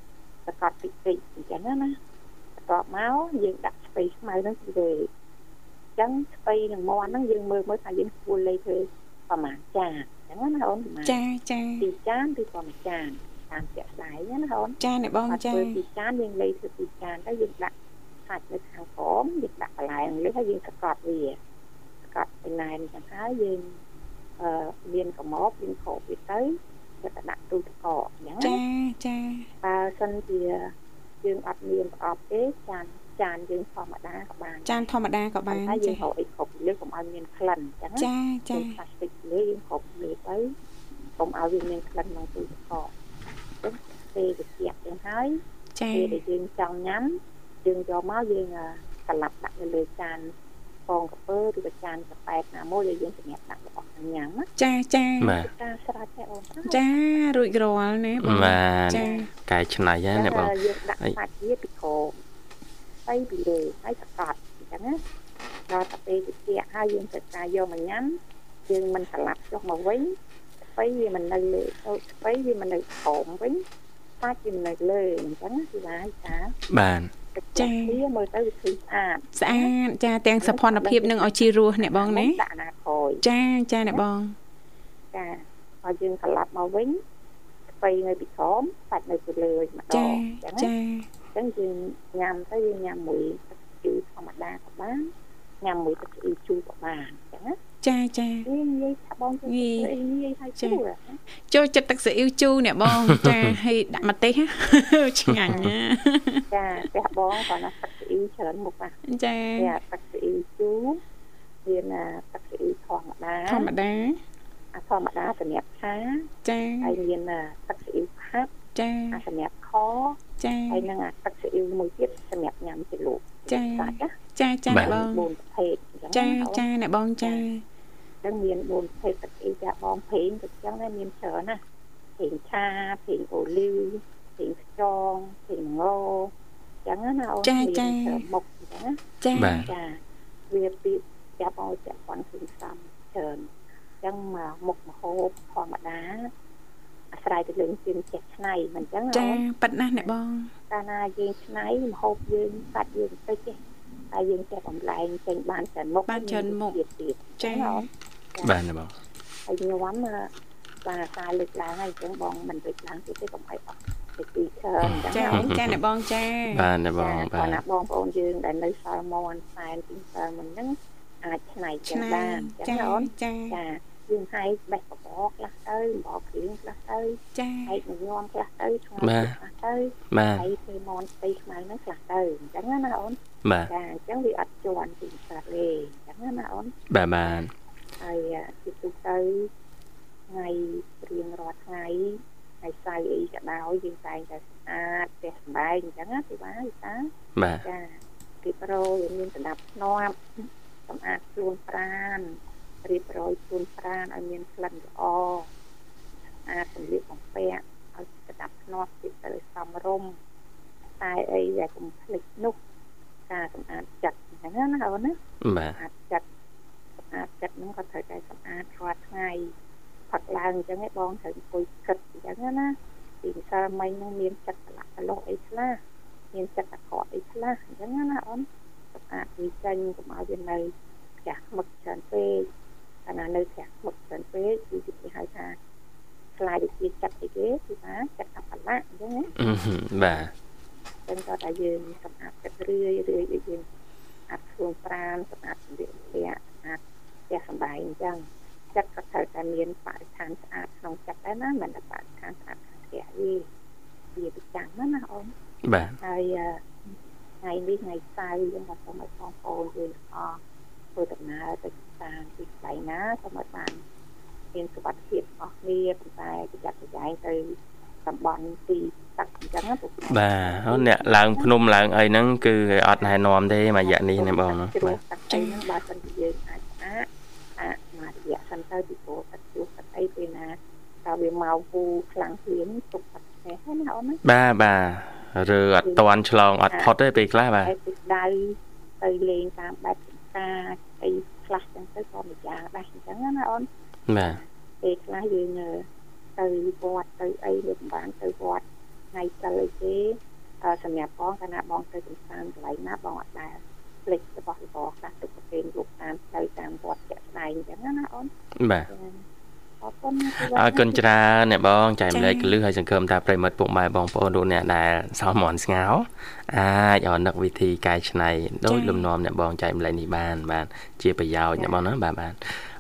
[SPEAKER 6] សកត់តិចតិចអញ្ចឹងណាបន្ទាប់មកយើងដាក់ស្ពៃខ្មៅហ្នឹងទៅលើអញ្ចឹងស្ពៃនឹងមាន់ហ្នឹងយើងមើលមើលថាយើងគួរលេខធ្វើប្រហែលចានអញ្ចឹងណាអូនប្រហែល
[SPEAKER 5] ចាចា
[SPEAKER 6] ពីរចានឬក៏មួយចាន តាមជាក់ស្ដែងណាអូន
[SPEAKER 5] ចាអ្នកបង
[SPEAKER 6] អត់
[SPEAKER 5] ចា
[SPEAKER 6] ធ្វើពីចានយើងលេធ្វើពីចានទៅយើងដាក់សាច់នៅខាងក្រោមយើងដាក់បន្លែលើហើយយើងសកត់វាសកត់បន្លែអញ្ចឹងហើយយើងអឺមានកំមកយើងខោវាទៅយកទៅដាក់ទូទឹកកកអញ្ចឹងណា
[SPEAKER 5] ចាចា
[SPEAKER 6] បើសិនជាយើងអត់មានប្រអប់ទេចានចានយើងធម្មតាក៏បាន
[SPEAKER 5] ចានធម្មតាក៏បាន
[SPEAKER 6] ហើយយើង
[SPEAKER 5] ចា
[SPEAKER 6] ហៅអីគ្រប់លើកុំឲ្យមានក្លិនអញ្ចឹងណា
[SPEAKER 5] ចាចា
[SPEAKER 6] យើងផ្លាស្ទិកលើយើងគ្រប់លើទៅកុំឲ្យវាមានក្លិនក្នុងទូទឹកកកអញ្ចឹង ពេលវាស្ទាក់ចឹងហើយ
[SPEAKER 5] ចា
[SPEAKER 6] ពេលដែលយើងចង់ញ៉ាំយើងយកមកយើងអឺស្លាប់ដាក់នៅលើចានពងក្រពើឬក៏ចានកប៉ែតណាមួយដែលយើងសម្រាប់ដាក់របស់ញ៉ាំណា
[SPEAKER 5] ចាចា
[SPEAKER 3] បាទ
[SPEAKER 6] ការស្រេចទេអូន
[SPEAKER 5] ចារួចរាល់ណាបង
[SPEAKER 3] បាទ
[SPEAKER 5] ចា
[SPEAKER 3] កែច្នៃហ្នឹងអ្នកបង
[SPEAKER 6] យើងដាក់
[SPEAKER 3] អី
[SPEAKER 6] សាច់វាពីក្រោមទៅពីលើហើយសកត់អញ្ចឹងណាដល់ទៅពេលវាស្ទាក់ហើយយើងត្រូវការយកមកញ៉ាំយើងមិនស្លាប់ចុះមកវិញ ស្បៃវាមិននៅលើទៅស្បៃវាមិននៅក្រោមវិញសាច់វាមិននៅលើអញ្ចឹងណាគឺថាចា
[SPEAKER 3] បាទ
[SPEAKER 6] ចាវាមើលទៅវាឃើញស្អាត
[SPEAKER 5] ស្អាតចាទាំងសភនភាពនឹងឲ្យជីរស់អ្នកបងណា
[SPEAKER 6] ដាក់ណាក្រោយ
[SPEAKER 5] ចាចាអ្នកបង
[SPEAKER 6] ចាហើយយើងត្រឡប់មកវិញស្បៃនៅពីក្រោមសាច់នៅពីលើម្ដ
[SPEAKER 5] ចា
[SPEAKER 6] ងអញ្ចឹងណា
[SPEAKER 5] ចា
[SPEAKER 6] អញ្ចឹងយើងញ៉ាំទៅយើងញ៉ាំមួយទឹកជូរធម្មតាក៏បានញ៉ាំមួយទឹកជូរជូរក៏បានអញ្ចឹងណា
[SPEAKER 5] ចាចា
[SPEAKER 6] និយាយថាបងទៅ
[SPEAKER 5] ងាយ
[SPEAKER 6] អីនិយាយហើយជូរ
[SPEAKER 5] ចូលចិត្តទឹកស៊ីអ៊ីវជូរអ្នកបងចាហើយដាក់ម្ទេសឆ្ងាញ់ណា
[SPEAKER 6] ចាផ្ទះបងគាត់ណាទឹកស៊ីច្រើនមុខណា
[SPEAKER 5] ចា
[SPEAKER 6] ចាទឹកស៊ីជូរមានអាទឹកស៊ីធម្មតា
[SPEAKER 5] ធម្មតា
[SPEAKER 6] អាធម្មតាសម្រាប់ឆា
[SPEAKER 5] ចា
[SPEAKER 6] ហើយមានអាទឹកស៊ីផាត់
[SPEAKER 5] ចា
[SPEAKER 6] អាសម្រាប់ខ
[SPEAKER 5] ចា
[SPEAKER 6] ហើយនឹងអាទឹកស៊ីអ៊ីវមួយទៀតសម្រាប់ញ៉ាំជាលោក
[SPEAKER 5] ចា
[SPEAKER 6] សាច់ណា
[SPEAKER 5] ចាចាអ្នកបង
[SPEAKER 6] 4ប្រភេទអញ្ចឹង
[SPEAKER 5] ចា
[SPEAKER 6] ណា
[SPEAKER 5] ចាអ្នកបងចា
[SPEAKER 6] ដឹងមាន4ប្រភេទទឹកអ៊ីវចាបងប្រេងក៏ចឹងដែរមានច្រើនណាប្រេងឆាប្រេងអូលីវប្រេងខ្យងប្រេងងអញ្ចឹងណាអូនមានច្រើនមុខអញ្ចឹងណា
[SPEAKER 5] ចា
[SPEAKER 3] បាទ
[SPEAKER 6] ចាវាពីចាប់ឲ្យចាក់ប៉ុនគ្រឿងផ្សំច្រើនអញ្ចឹងមកមុខមហូបធម្មតាអាស្រ័យទៅលើជើងចេះឆ្នៃមិនអញ្ចឹងណា
[SPEAKER 5] ចា
[SPEAKER 6] អូន
[SPEAKER 5] ប៉ិតណាស់អ្នកបង
[SPEAKER 6] កាលណាយើងឆ្នៃម្ហូបយើងសាច់យើងតិចទេហើយយើងចេះបំលែងចេញបានច្រើនមុខ
[SPEAKER 5] បានច្រើនមុខ
[SPEAKER 6] ទៀតទៀត
[SPEAKER 5] ចា
[SPEAKER 6] អូន
[SPEAKER 3] បាទអ្នកបង
[SPEAKER 6] ហើយញោមអឺបាទការលើកឡើងហើយអញ្ចឹងបងមិនលើកឡើងទៀតទេកុំឲ្យអស់ទៅពីច្រើនអញ្ចឹង
[SPEAKER 5] ចា
[SPEAKER 6] ណាអូន
[SPEAKER 5] ចាអ្នកបងចា
[SPEAKER 3] បាទអ្នកបង
[SPEAKER 6] ចា
[SPEAKER 3] បា
[SPEAKER 6] គាត់
[SPEAKER 3] ទ
[SPEAKER 6] ណាបងប្អូនយើងដែលនៅសល់មកសែនពីសល់មិនហ្នឹងអាចឆ្នៃចឹ
[SPEAKER 5] ឆ្ងនៃ
[SPEAKER 6] បានអញ្ចឹង
[SPEAKER 5] ចា
[SPEAKER 6] ណាអូន
[SPEAKER 5] ចា
[SPEAKER 6] ចាយើងឲ្យបេះបបរខ្លះទៅបបរគ្រឿងខ្លះទៅ
[SPEAKER 5] ចា
[SPEAKER 6] ហើយញោមខ្លះទៅឆ្ងាយ
[SPEAKER 3] បាទ
[SPEAKER 6] ខ្លះទៅ
[SPEAKER 3] បាទ
[SPEAKER 6] ហើយធ្វើមន់ស្ទៃខ្មៅហ្នឹងខ្លះទៅអញ្ចឹងណាអូន
[SPEAKER 3] បាទ
[SPEAKER 6] ចាអញ្ចឹងវាអត់ជាន់ពីស្រាប់ទេអញ្ចឹងណាអូន
[SPEAKER 3] បាទបាទ
[SPEAKER 6] ហើយជាទូទៅថ្ងៃរៀងរាល់ថ្ងៃថ្ងៃសៅរ៍អីក៏ដោយយើងតែងតែស្អាតផ្ទះសម្បែងអញ្ចឹងណាពីបាទវិសា
[SPEAKER 3] បាទ
[SPEAKER 6] ចារៀបរយឲ្យមានសម្ដាប់ធ្នាប់សម្អាតខ្លួនប្រាណរៀបរយខ្លួនប្រាណឲ្យមានក្លិនល្អស្អាតសម្លៀកបំពាក់ឲ្យសម្ដាប់ធ្នាប់ពីទៅសមរម្យតែអីដែលកុំភ្លេចនោះការសម្អាតចិត្តអញ្ចឹងណាអូនណា
[SPEAKER 3] បាទ
[SPEAKER 6] សម្អាតចិត្ត សម្អាតចិត្តហ្នឹងក៏ត្រូវតែសម្អាតរាល់ថ្ងៃផឹកឡើងអញ្ចឹងឯងបងត្រូវអង្គុយគិតអញ្ចឹងណាពីម្សិលមិញហ្នឹងមានចិត្តប្រឡាក់ប្រឡោះអីខ្លះមានចិត្តអាក្រក់អីខ្លះអញ្ចឹងណាអូនសម្អាតវាចេញកុំឲ្យវានៅផ្ទះខ្មឹកច្រើនពេកកាលណានៅផ្ទះខ្មឹកច្រើនពេកគឺគេហៅថាខ្លាយទៅជាចិត្តអីគេគឺថាចិត្តអបលាក់អញ្ចឹងណា
[SPEAKER 3] អឺហឹមបាទ
[SPEAKER 6] ចឹងក៏តែយើងសម្អាតទឹករឿយរឿយឲ្យយើងអាចខ្លួនប្រាណសម្អាតសម្លៀកបំពាក់សម្អាតផ្ទះសម្បែងអញ្ចឹងចិត្តក៏ត្រូវតែមានបរិស្ថានស្អាតក្នុងចិត្តដែរណាមិនតែបរិស្ថានស្អាតខាងផ្ទះទេវាប្រចាំណាណាអូន
[SPEAKER 3] បាទ
[SPEAKER 6] ហើយអឺថ្ងៃនេះថ្ងៃសៅរ៍យើងក៏សូមឲ្យបងប្អូនយើងទាំងអស់ធ្វើដំណើរទៅតាមទីកន្លែងណាសូមឲ្យបានមានសុវត្ថិភាពអស់គ្នាប៉ុន្តែប្រយ័ត្នប្រយែងទៅតំបន់ទីទឹកអញ្ចឹងណាពួក
[SPEAKER 3] បាទអូអ្នកឡើងភ្នំឡើងអីហ្នឹងគឺគេអត់ណែនាំទេមួយរយៈនេះណាបងណា
[SPEAKER 6] ជ្រោះ
[SPEAKER 3] បាទ
[SPEAKER 6] ទឹកអីហ្នឹងបើសិនជាយើងអាចស្អាតអាចម ករយៈសិនទៅពីព្រោះទឹកជ្រោះទឹកអីពេលណាតើវាមកពូខ្លាំងភ្លាមទុកទឹកផ្ទះហ្នឹងណាអូនណា
[SPEAKER 3] បាទបាទរើអត់តន់ឆ្លងអត់ផុតទេពេលខ្លះបាទ
[SPEAKER 6] ហើយពីដៅទៅលេងតាមបែបភាសាអីខ្លះចឹងទៅក៏មួយយ៉ាងដែរអញ្ចឹងណាអូន
[SPEAKER 3] បាទ
[SPEAKER 6] ពេលខ្លះយើងអឺទៅវត្តទៅអីវាមិនបានទៅវត្តថ្ងៃសិលអីទេអឺសម្រាប់បងកាលណាបងទៅកំសាន្តកន្លែងណាបងអត់ដែរ ផ្លេចរបស់របរខ្លះទុកប្រគេនលោកតាមផ្លូវតាមវត្តជាក់ស្ដែងអញ្ចឹងណាអូន
[SPEAKER 3] បាទ
[SPEAKER 6] ចាអរគុណ
[SPEAKER 3] អរគុណច្រើនអ្នកបងចែកម្លែកកលឹះហើយសង្ឃឹមថាប្រិមត្តពុកម៉ែបងប្អូនលោកអ្នកដែលសោះមន់ស្ងោអាចឲ្យនឹកវិធីកែច្នៃដោយលំនាំអ្នកបងចែកម្លែកនេះបានបាទជាប្រយោជន៍អ្នកបងណាបាទបាទ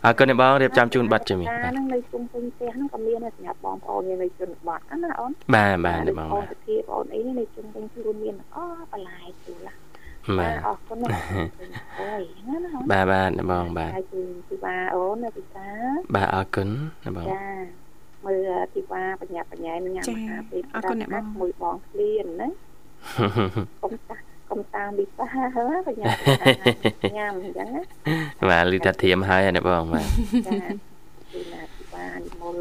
[SPEAKER 3] អរគុណអ្នកបងរៀបចំជូនប័ណ្ណជំនាញបាទ
[SPEAKER 6] ហ្នឹងនៅជុំវិញផ្ទះហ្នឹងក៏មានដែរសម្រាប់បងប្អូនមាននៅជនបទហ្នឹងណាអូន
[SPEAKER 3] បាទបាទអ្នកបង
[SPEAKER 6] អូ
[SPEAKER 3] បាទ
[SPEAKER 6] នទៅធាបងអូនអីនេះនៅជុំវិញខ្លួនមានអូបន្លាយទូឡា
[SPEAKER 3] បាទ
[SPEAKER 6] អរគុណណាស់អូយណាណាអូន
[SPEAKER 3] បាទបាទអ្នកបងបាទ
[SPEAKER 6] ហើយគឺទីបាអូននៅពិសា
[SPEAKER 3] បាទអរគុណអ្នកបង
[SPEAKER 6] ចាមើលទីបាបញ្ញាបញ្ញាញ៉ាំអាហារពេលមួយបងឃ្លៀនណាកុំតាកុំតាមវិសាហើបញ្ញាបញ្ញាញ៉ាំអញ្ចឹងណា
[SPEAKER 3] បាទលឺថាធៀមហើយអ្នកបងបាទ
[SPEAKER 6] ចាគឺណាទីបានិមល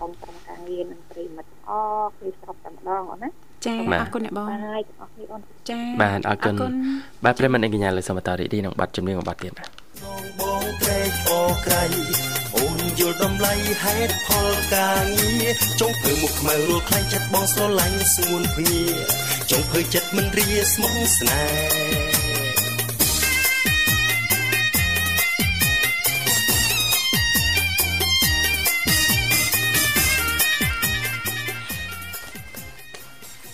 [SPEAKER 6] អមត្រង់ការងារនឹងប្រិមិត្តអគឺស្រុកតែម្ដងអូនណា
[SPEAKER 5] ចាអរគុណអ្នកបង
[SPEAKER 6] បាយទាំងអស់គ្នាអូន
[SPEAKER 5] ចា
[SPEAKER 3] បាទអរគុណបាទប្រិមត្តអ្នកកញ្ញាលើសមតរីឌីនឹងប័ណ្ណជំនាញមួយប័ណ្ណទៀតបាទ
[SPEAKER 2] បងបងត្រេកអរក្រៃអូនយល់តម្លៃហេតុផលការងារចង់ធ្វើមុខខ្មៅរួលខ្លាញ់ចិត្តបងស្រឡាញ់ស្ងួនភ្ងាចង់ធ្វើចិត្តមិនរាស្មុគស្នេហ៍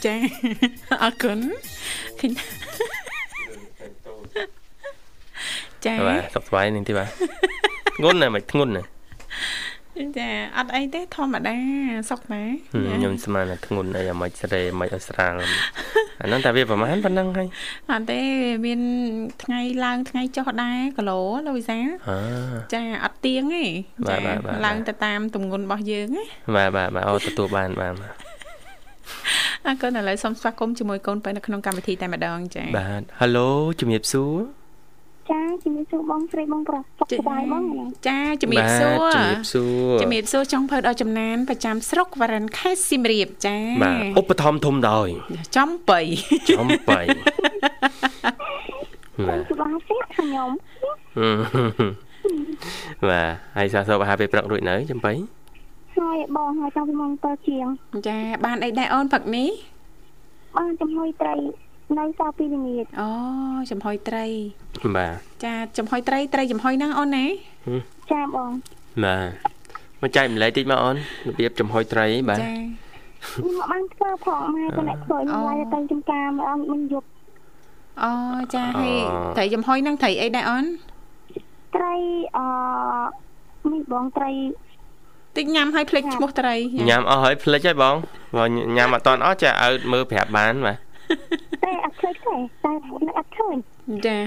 [SPEAKER 5] ចាអរគុណឃើញចា
[SPEAKER 3] បាទសុខសប្បាយនឹងទីបាទធ្ងន់ណាស់មិនធ្ងន់ណាស់
[SPEAKER 5] ចាអត់អីទេធម្មតាសុខណា
[SPEAKER 3] ខ្ញុំស្មានថាធ្ងន់អីអាមិនស្រេមិនឲ្យស្រាលអាហ្នឹងតែវាប្រហែលប៉ុណ្ណឹងហើយ
[SPEAKER 5] អត់ទេមានថ្ងៃឡើងថ្ងៃចុះដែរគីឡូលោកវិសា
[SPEAKER 3] អើ
[SPEAKER 5] ចាអត់ទៀងទេ
[SPEAKER 3] បាទ
[SPEAKER 5] ចា
[SPEAKER 3] បាទបាទ
[SPEAKER 5] ឡើងទៅតាមទម្ងន់របស់យើងណា
[SPEAKER 3] បាទបាទបាទអូទទួលបានបានបាទ
[SPEAKER 5] អរគុណឥឡូវសូមស្វាគមន៍ជាមួយកូនបើនៅក្នុងកម្មវិធីតែម្ដងចា
[SPEAKER 3] បាទ Halo ជំរាបសួរ
[SPEAKER 6] ចាជំរាបសួរបងស្រីបងប្រុសសុខសប្បាយបងណា
[SPEAKER 5] ចាជំរាបសួរ
[SPEAKER 3] បាទជំរាបសួរ
[SPEAKER 5] ជំរាបសួរចុងភៅដល់ចំណានប្រចាំស្រុកវរិនខេត្តសៀមរាបចា
[SPEAKER 3] បាទឧបត្ថម្ភធំដោយ
[SPEAKER 5] ចំបៃ
[SPEAKER 3] ចំបៃបាទ
[SPEAKER 6] សុបាយទេខ្ញុំ
[SPEAKER 3] បាទហើយសាសោបអាហារពេលព្រឹករួចនៅចំបៃ
[SPEAKER 6] ហើយបងហើយចង់ពីម៉ោង7ជាង
[SPEAKER 5] ចាបានអីដែរអូនផឹកនេះ
[SPEAKER 6] បានចំហុយត្រីនៅសល់2ល្ងាច
[SPEAKER 5] អូចំហុយត្រី
[SPEAKER 3] បាទ
[SPEAKER 5] ចាចំហុយត្រីត្រីចំហុយហ្នឹងអូនណា
[SPEAKER 6] ចាបង
[SPEAKER 3] បាទមកចែកម្លែកតិចមកអូនរបៀបចំហុយត្រីបាទ
[SPEAKER 5] ចា
[SPEAKER 6] ខ្ញុំមកបានធ្វើផងម៉ែក៏អ្នកធ្វើខ្ញុំឡាយទៅចំការមកអត់មិនយប់
[SPEAKER 5] អូចាហើយត្រីចំហុយហ្នឹងត្រីអីដែរអូន
[SPEAKER 6] ត្រីអនេះបងត្រី
[SPEAKER 5] តិចញ៉ាំឲ្យភ្លេចឈ្មោះត្រី
[SPEAKER 3] ញ៉ាំអស់ហើយភ្លេចហើយបងបើញ៉ាំអត់តាន់អស់ចាឲ្យមើលប្រាប់បានបាទ
[SPEAKER 6] តែអត់ឃើញទេតែអត់ឃើញ
[SPEAKER 5] ចាឥ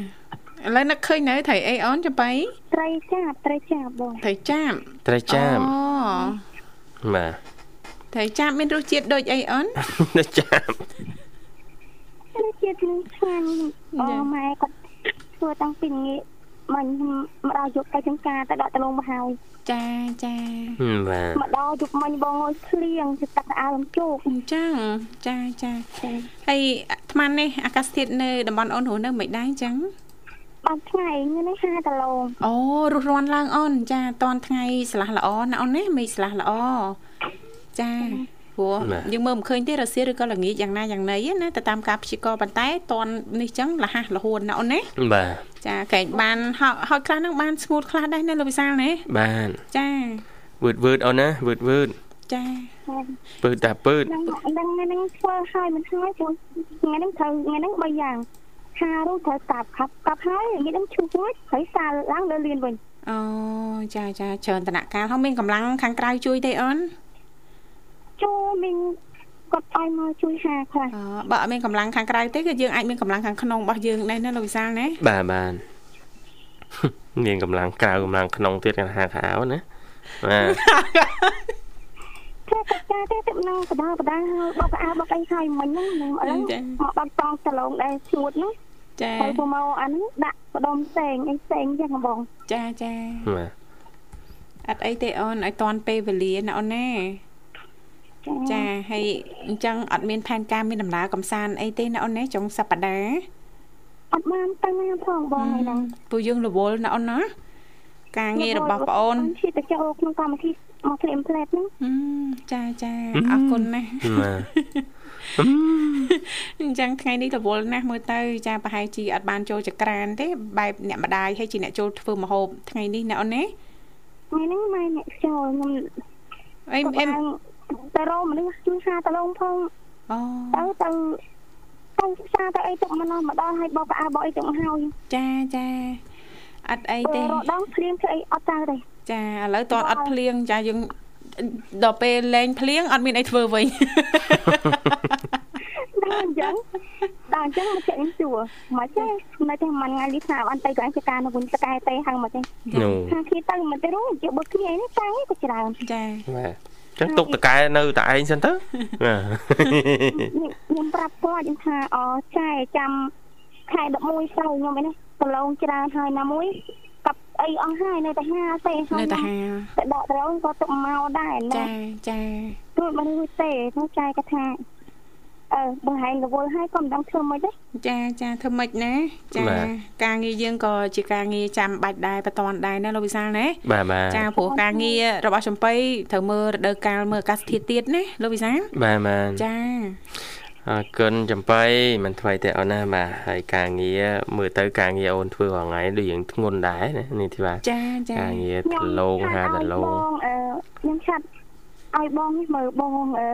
[SPEAKER 5] ឡូវនឹកឃើញនៅត្រីអីអូនចំបៃ
[SPEAKER 6] ត្រីចាបត្រីចាបបង
[SPEAKER 5] ត្រីចាប
[SPEAKER 3] ត្រីចាម
[SPEAKER 5] អូ
[SPEAKER 3] បាទ
[SPEAKER 5] ត្រីចាបមានរសជាតិដូចអីអូន
[SPEAKER 3] ត្រីចាម
[SPEAKER 6] ត្រីជាតិនឹងឆ្ងាញ់អូម៉ែគាត់ធ្វើតាំងពីល្ងាចមិញមកដល់យប់ទៅចំការទៅដាក់តលងមកហើយ
[SPEAKER 5] ចាចា
[SPEAKER 3] បាទ
[SPEAKER 6] មកដល់យប់មិញបងអើយភ្លៀងទៅទឹកអាលំជោក
[SPEAKER 5] អញ្ចឹងចាចាហើយអាត្មាននេះអាកាសធាតុនៅតំបន់អូនរស់នៅមិនដែរអញ្ចឹង
[SPEAKER 6] បានថ្ងៃនេះ5ដលង
[SPEAKER 5] អូរស់រាន់ឡើងអូនចាតនថ្ងៃស្លាស់ល្អណាអូនណាមេឃស្លាស់ល្អចាព្រោះយើងមើលមិនឃើញទេរសៀលឬក៏ល្ងាចយ៉ាងណាយ៉ាងណីណាទៅតាមការព្យាករណ៍ប៉ុន្តែតននេះចឹងលះហះលហួនណាអូនណា
[SPEAKER 3] បាទ
[SPEAKER 5] ចាកែងបានហោហោចខ្លះហ្នឹងបានស្ងួតខ្លះដែរណាលោកវិសាលណា
[SPEAKER 3] បាទ
[SPEAKER 5] ចា
[SPEAKER 3] វឺតវឺតអូនណាវឺតវឺត
[SPEAKER 5] ចា
[SPEAKER 3] ពើតាពើត
[SPEAKER 6] ហ្នឹងហ្នឹងថ្ងៃហ្នឹងធ្វើឲ្យមិនហើយព្រោះថ្ងៃហ្នឹងត្រូវថ្ងៃហ្នឹង3យ៉ាងហារូត្រូវតាប់ខាប់កាប់ហើយថ្ងៃហ្នឹងឈូសរួចហើយសាលឡើងលើលៀនវិញ
[SPEAKER 5] អូចាចាច្រើនតនកាលហោមានកម្លាំងខាងក្រៅជួយទេអូន
[SPEAKER 6] ចូលមីង គាត់ឲ្យមកជួយហាខ្លះ
[SPEAKER 5] អបើអត់មានកម្លាំងខាងក្រៅទេគឺយើងអាចមានកម្លាំងខាងក្នុងរបស់យើងដែរណាលោកវិសាលណា
[SPEAKER 3] បាទបាទមានកម្លាំងក្រៅកម្លាំងក្នុងទៀតកហាខោណាបាទ
[SPEAKER 6] តែតែចាតែតែនឹងបដាបដាហើយបបអាបបអីហើយមិញហ្នឹងនឹងឥឡូវមកបាត់តងសឡងដែរឈួតហ្នឹង
[SPEAKER 5] ចា
[SPEAKER 6] ហើយពូមកអាហ្នឹងដាក់បដុំផ្សេងអីផ្សេងចឹងបង
[SPEAKER 5] ចាចា
[SPEAKER 3] បាទ
[SPEAKER 5] អត់អីទេអូនឲ្យតន់ពេលវេលាណាអូនណា ចាហើយអញ្ចឹងអត់មានផែនការមានដំណើរកំសាន្តអីទេណាអូនណាចុងសប្តាហ៍
[SPEAKER 6] អត់បានទៅណាផងបងហើយហ្នឹង
[SPEAKER 5] ពួកយើងរវល់ណាអូនណាការងាររបស់ប្អូន
[SPEAKER 6] ឈិតទៅចូលក្នុងកម្មវិធីមកភ្លាមភ្លែតហ្នឹង
[SPEAKER 5] ហឹមចាចាអរគុណណាស់
[SPEAKER 3] បាទ
[SPEAKER 5] អញ្ចឹងថ្ងៃនេះរវល់ណាស់មើលទៅចាប្រហែលជាអត់បានចូលចក្រានទេបែបអ្នកម្ដាយហើយជាអ្នកចូលធ្វើម្ហូបថ្ងៃនេះណាអូនណា
[SPEAKER 7] ថ្ងៃហ្នឹងម៉ែអ្នកខ្យល់ខ្ញុំ
[SPEAKER 5] អីអេម
[SPEAKER 7] ទៅរោមនុស្សជួយសាតឡងផង
[SPEAKER 5] អូ
[SPEAKER 7] ទៅទៅទៅសិក្សាទៅអីទុកមកនោះមកដល់ឲ្យបបផ្អើបបអីទុកមកហើយ
[SPEAKER 5] ចាចាអត់អីទេ
[SPEAKER 7] រដងព្រៀងធ្វើអីអត់ទៅទេ
[SPEAKER 5] ចាឥឡូវតអត់អត់ភ្លៀងចាយើងដល់ពេលលេងភ្លៀងអត់មានអីធ្វើវិញ
[SPEAKER 7] ដល់អញ្ចឹងដល់អញ្ចឹងមកចេញសួរមកចេះនៅតែមួយថ្ងៃនេះថាអត់ទៅក៏អញការនៅវិញតកែទេហៅមកចេះ
[SPEAKER 3] នោះ
[SPEAKER 7] ខាងគ្នាទៅមកទៅរួមជាបុកគ្នានេះតាំងក៏ច្រើន
[SPEAKER 5] ចា
[SPEAKER 3] បាទ ចឹងទុកតកែនៅតែឯងសិនទៅបាទ
[SPEAKER 7] ខ្ញុំប្រាប់គាត់ខ្ញុំថាអចែចាំខែ11ស្រូវខ្ញុំឯនេះប្រឡងច្រើនហើយណាមួយកាប់អីអស់ហើយនៅតែហាទេហើយ
[SPEAKER 5] នៅតែហា
[SPEAKER 7] ទៅដកត្រង់ក៏ទុកមកដែរណា
[SPEAKER 5] ចាចា
[SPEAKER 7] ព្រោះមិនរួចទេនោះចែគាត់ថា អឺបង្ហាញរវល់ហើយក៏មិនដឹងធ្វើម៉េចទេ
[SPEAKER 5] ចាចាធ្វើម៉េចណាចាការងារយើងក៏ជាការងារចាំបាច់ដែរបន្តដែរណាលោកវិសាលណា
[SPEAKER 3] បាទបាទ
[SPEAKER 5] ចាព្រោះការងាររបស់ចំបៃត្រូវមើលរដូវកាលមើលអាកាសធាតុទៀតណាលោកវិសាល
[SPEAKER 3] បាទបាទ
[SPEAKER 5] ចា
[SPEAKER 3] អរគុណចំបៃមិនថ្មីទេអូនណាបាទហើយការងារមើលទៅការងារអូនធ្វើរាល់ថ្ងៃដូចយើងធ្ងន់ដែរណានេះធីបា
[SPEAKER 5] ចាចា
[SPEAKER 3] ការងារដលងហាដលង
[SPEAKER 7] បងអឺខ្ញុំឆាត់ឲ្យបងនេះមើលបងអឺ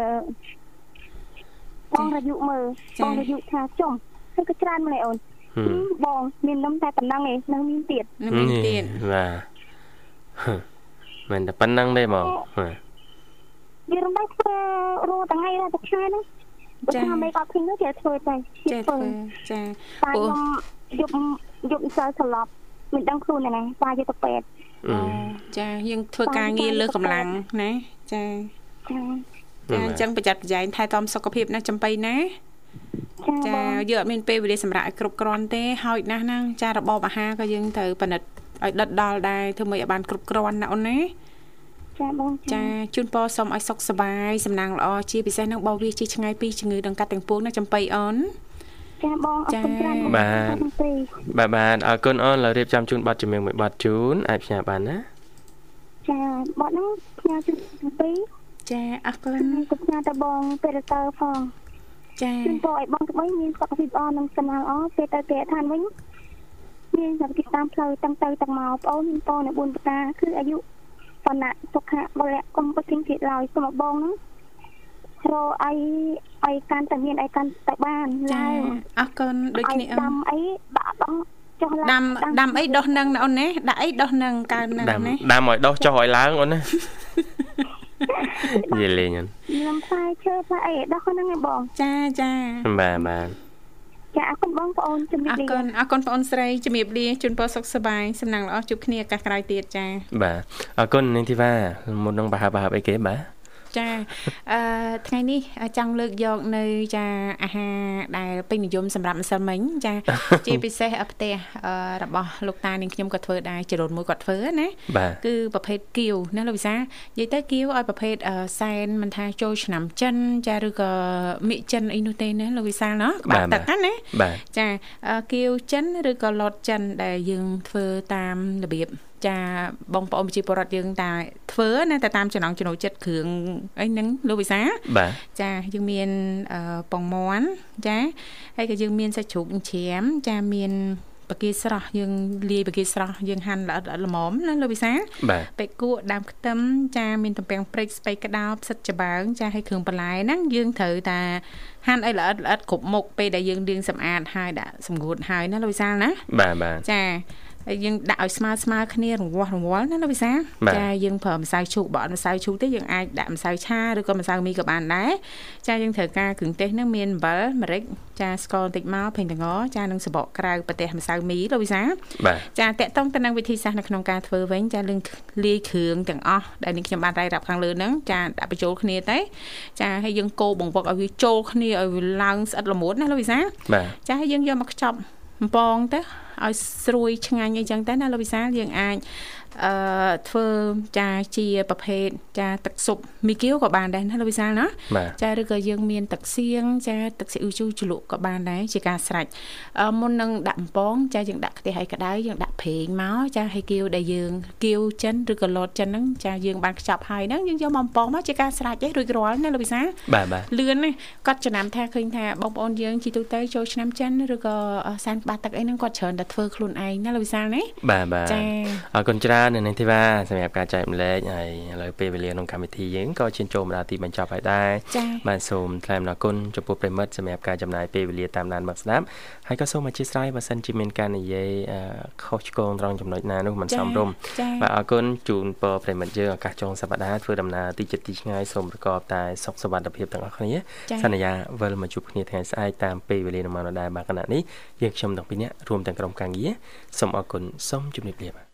[SPEAKER 7] បងរយុមើលបងរយុថាចុំហើយក៏ច្រើនម្ល៉េះអូន
[SPEAKER 3] ហឹម
[SPEAKER 7] បងមាននំតែប៉ុណ្ណឹងឯងនៅមានទៀត
[SPEAKER 5] នៅមានទៀត
[SPEAKER 3] បាទហឹមមិនតែប៉ុណ្្នឹងទេបងបាទ
[SPEAKER 7] វារំដេចធ្វើរੂថ្ងៃរតែខែហ្នឹងបើថាមេកអត់ឃើញទៅគេធ្វើតែ
[SPEAKER 5] ចេះធ្វើចា
[SPEAKER 7] ប៉ាខ្ញុំយប់យប់សិលស្លាប់មិនដឹងខ្លួនទេណាប៉ាយកទៅពេទ្យ
[SPEAKER 3] អឺ
[SPEAKER 5] ចាយើងធ្វើការងារលើសកម្លាំងណាចា
[SPEAKER 7] ចា
[SPEAKER 5] ចាអញ្ចឹងប្រយ័ត្នប្រយែងថែទាំសុខភាពណាចំបៃណា
[SPEAKER 7] ចា
[SPEAKER 5] ចា
[SPEAKER 7] បង
[SPEAKER 5] យើងអត់មានពេលវេលាសម្រាប់ឲ្យគ្រប់គ្រាន់ទេហើយណាស់ហ្នឹងចារបបអាហារក៏យើងត្រូវពិនិត្យឲ្យដិតដល់ដែរធ្វើម៉េចឲ្យបានគ្រប់គ្រាន់ណាអូនណា
[SPEAKER 7] ចាបង
[SPEAKER 5] ចាជូនពរសូមឲ្យសុខសប្បាយសំណាងល្អជាពិសេសនឹងបោះវាជាឆ្ងាយពីជំងឺដង្កាត់ទាំងពួងណាចំបៃអូន
[SPEAKER 7] ចាបងអរគុណច្រើន
[SPEAKER 3] បាទបាទបាទអរគុណអូនឡើយរៀបចំជូនប័ណ្ណជំនឿមួយប័ណ្ណជូនអាចផ្ញើបានណា
[SPEAKER 7] ចាបត់ហ្នឹងផ្ញើជូនពីរ
[SPEAKER 5] ចាអរគុណ
[SPEAKER 7] ហើយក៏ផ្ញើទៅបងពេលទៅផង
[SPEAKER 5] ចា
[SPEAKER 7] ជូនពរឲ្យបងក្បីមានសុខភាពល្អនិងសំណាងល្អពេលទៅគេឋានវិញមានសុខភាពតាមផ្លូវទាំងទៅទាំងមកបងអូនមានពរនៅ4ប្រការគឺអាយុបណ្ណៈសុខៈបលៈកុំពុទ្ធិទៀតឡើយសូមឲ្យបងហ្នឹងរកអីឲ្យកាន់តែមានអីកាន់តែបាន
[SPEAKER 5] ចា
[SPEAKER 7] ឡើង
[SPEAKER 5] អរគុណដូចគ្នាអូ
[SPEAKER 7] ដា
[SPEAKER 5] នំ
[SPEAKER 7] អីដាក់ដងចុះឡើង
[SPEAKER 5] ដាំដាំអីដោះនឹងណាអូនណាដាក់អីដោះនឹងកើនឹង
[SPEAKER 3] ដាំ
[SPEAKER 5] ណា
[SPEAKER 3] ដាំឲ្យដោះចុះឲ្យឡើងអូនណា និយាយលេងអូន
[SPEAKER 7] ខ្ញុំផ្សាយឈើផ្សាយអីដោះហ្នឹងឯងបង
[SPEAKER 5] ចាចា
[SPEAKER 3] បាទបាទ
[SPEAKER 7] ចាអរគុណបងប្អូនជំរា
[SPEAKER 5] អ
[SPEAKER 7] ប
[SPEAKER 5] រ
[SPEAKER 7] លា
[SPEAKER 5] គុណអរគុណបងអូនស្រីជំរាបលាជូនពរសុខសប្បាយសំណាងល្អជួបគ្នាឱកាសក្រោយទៀតចា
[SPEAKER 3] បាទអរគុណនាងធីវ៉ាមុននឹងបហាបហាបអីគេបាទ
[SPEAKER 5] ចាអឺថ្ងៃនេះចង់លើកយកនៅចាអាហារដែលពេញនិយមសម្រាប់ម្សិលមិញចាជាពិសេសផ្ទះអឺរបស់លោកតានាងខ្ញុំក៏ធ្វើដែរជារូនមួយគាត់ធ្វើណា
[SPEAKER 3] បាទ
[SPEAKER 5] គឺប្រភេទគៀវណាលោកវិសានិយាយទៅគៀវឲ្យប្រភេទអឺសែនមិនថាចូលឆ្នាំចិនចាឬក៏មីចិនអីនោះទេណាលោកវិសាណោះក្បាលទឹកហ្នឹងណា
[SPEAKER 3] បាទ
[SPEAKER 5] ចាអឺគៀវចិនឬក៏លតចិនដែលយើងធ្វើតាមរបៀប ចាបងប្អូនប្រជាពលរដ្ឋយើងតែធ្វើណាតែតាមចំណងចំណូលចិត្តគ្រឿងអីហ្នឹងលោកវិសា
[SPEAKER 3] បាទ
[SPEAKER 5] ចាយើងមានអឺពងមាន់ចាហើយក៏យើងមានសាច់ជ្រូកជ្រាមចាមានបកាស្រស់យើងលាយបកាស្រស់យើងហាន់ល្អិតល្អិតល្មមណាលោកវិសា
[SPEAKER 3] បាទ
[SPEAKER 5] ពេកួរដើមខ្ទឹមចាមានទំពាំងព្រេចស្ពៃក្តោបផ្សិតច្បើងចាឲ្យគ្រឿងបន្លែហ្នឹងយើងត្រូវតាហាន់ឲ្យល្អិតល្អិតគ្រប់មុខពេលដែលយើងលាងសម្អាតហើយដាក់សម្ងួតហើយណាលោកវិសាលណា
[SPEAKER 3] បាទបាទ
[SPEAKER 5] ចា ហើយយើងដាក់ឲ្យស្មើស្មើគ្នារង្វាស់រង្វល់ណាលោកវិសាល
[SPEAKER 3] បាទ
[SPEAKER 5] ចាយើងប្រើម្សៅឈូកបើអត់ម្សៅឈូកទេយើងអាចដាក់ម្សៅឆាឬក៏ម្សៅមីក៏បានដែរចាយើងត្រូវការគ្រឿងទេសហ្នឹងមានអំបិលម្រេចចាស្ករបន្តិចមកភេងតងចានឹងសបកក្រៅប្រទេសម្សៅមីលោកវិសាល
[SPEAKER 3] បាទ
[SPEAKER 5] ចាតកតងទៅនឹងវិធីសាស្ត្រនៅក្នុងការធ្វើវិញចាលឿងលាយគ្រឿងទាំងអស់ដែលនេះខ្ញុំបានរាយរាប់ខាងលើហ្នឹងចាដាក់បញ្ចូលគ្នាទៅចាហើយយើងកូរបង្វឹកឲ្យវាចូលគ្នាឲ្យវាឡើងស្អិតល្មួតណាលោកវិសា
[SPEAKER 3] បាទ
[SPEAKER 5] ចាហើយយើងយកមកខ្ចប់បំពងទៅ ឲ្យស្រួយឆ្ងាញ់អីចឹងទៅណាលោកវិសាលយើងអាច អឺធ្វើចាជាប្រភេទចាទឹកស៊ុបមីគៀវក៏បានដែរណាលោកវិសាលណា
[SPEAKER 3] បាទ
[SPEAKER 5] ចាឬក៏យើងមានទឹកសៀងចាទឹកស៊ីអ៊ូជូរជ្រលក់ក៏បានដែរជាការស្រេចអឺមុននឹងដាក់បំពងចាយើងដាក់ខ្ទះឲ្យក្តៅយើងដាក់ប្រេងមកចាឲ្យគៀវដែលយើងគៀវចិនឬក៏លតចិនហ្នឹងចាយើងបានខ្ចប់ហើយហ្នឹងយើងយកមកបំពងមកជាការស្រេចឯងរួចរាល់ណាលោកវិសា
[SPEAKER 3] បាទបាទ
[SPEAKER 5] លឿនណាគាត់ចំណាំថាឃើញថាបងប្អូនយើងជីទូទៅចូលឆ្នាំចិនឬក៏សានក្បាទឹកអីហ្នឹងគាត់ច្រើនតែធ្វើខ្លួនឯងណាលោកវិសាលណា
[SPEAKER 3] បាទបាទ
[SPEAKER 5] ចា
[SPEAKER 3] អរគុណច្រើនបាទនៅនេះទេបាទសម្រាប់ការចែកម្លែកហើយឥឡូវពេលវេលាក្នុងកម្មវិធីយើងក៏ឈានចូលមកដល់ទីបញ្ចប់ហើយដែរ
[SPEAKER 5] ចា៎
[SPEAKER 3] បាទសូមថ្លែងអំណរគុណចំពោះប្រិមិត្តសម្រាប់ការចំណាយពេលវេលាតាមដានមកស្ដាប់ហើយក៏សូមអធិស្ឋានបើសិនជាមានការនិយាយអឺខុសឆ្គងត្រង់ចំណុចណានោះមិន
[SPEAKER 5] ចា៎
[SPEAKER 3] សមរម្យ
[SPEAKER 5] ចា៎
[SPEAKER 3] បាទអរគុណជូនពរប្រិមិត្តយើងឱកាសចុងសប្តាហ៍ធ្វើដំណើរទីចិត្តទីឆ្ងាយសូមប្រកបតែសុខសុវត្ថិភាពទាំងអស់គ្នា
[SPEAKER 5] ចា៎
[SPEAKER 3] សន្យាវិលមកជួបគ្នាថ្ងៃស្អែកតាមពេលវេលានឹងមកដល់ដែរបាទគណៈនេះយើងខ្ញុំទាំងពីរនាក់រួមទាំងក្រុមការងារសូមអរគុណសូមជម្រាបលាបាទ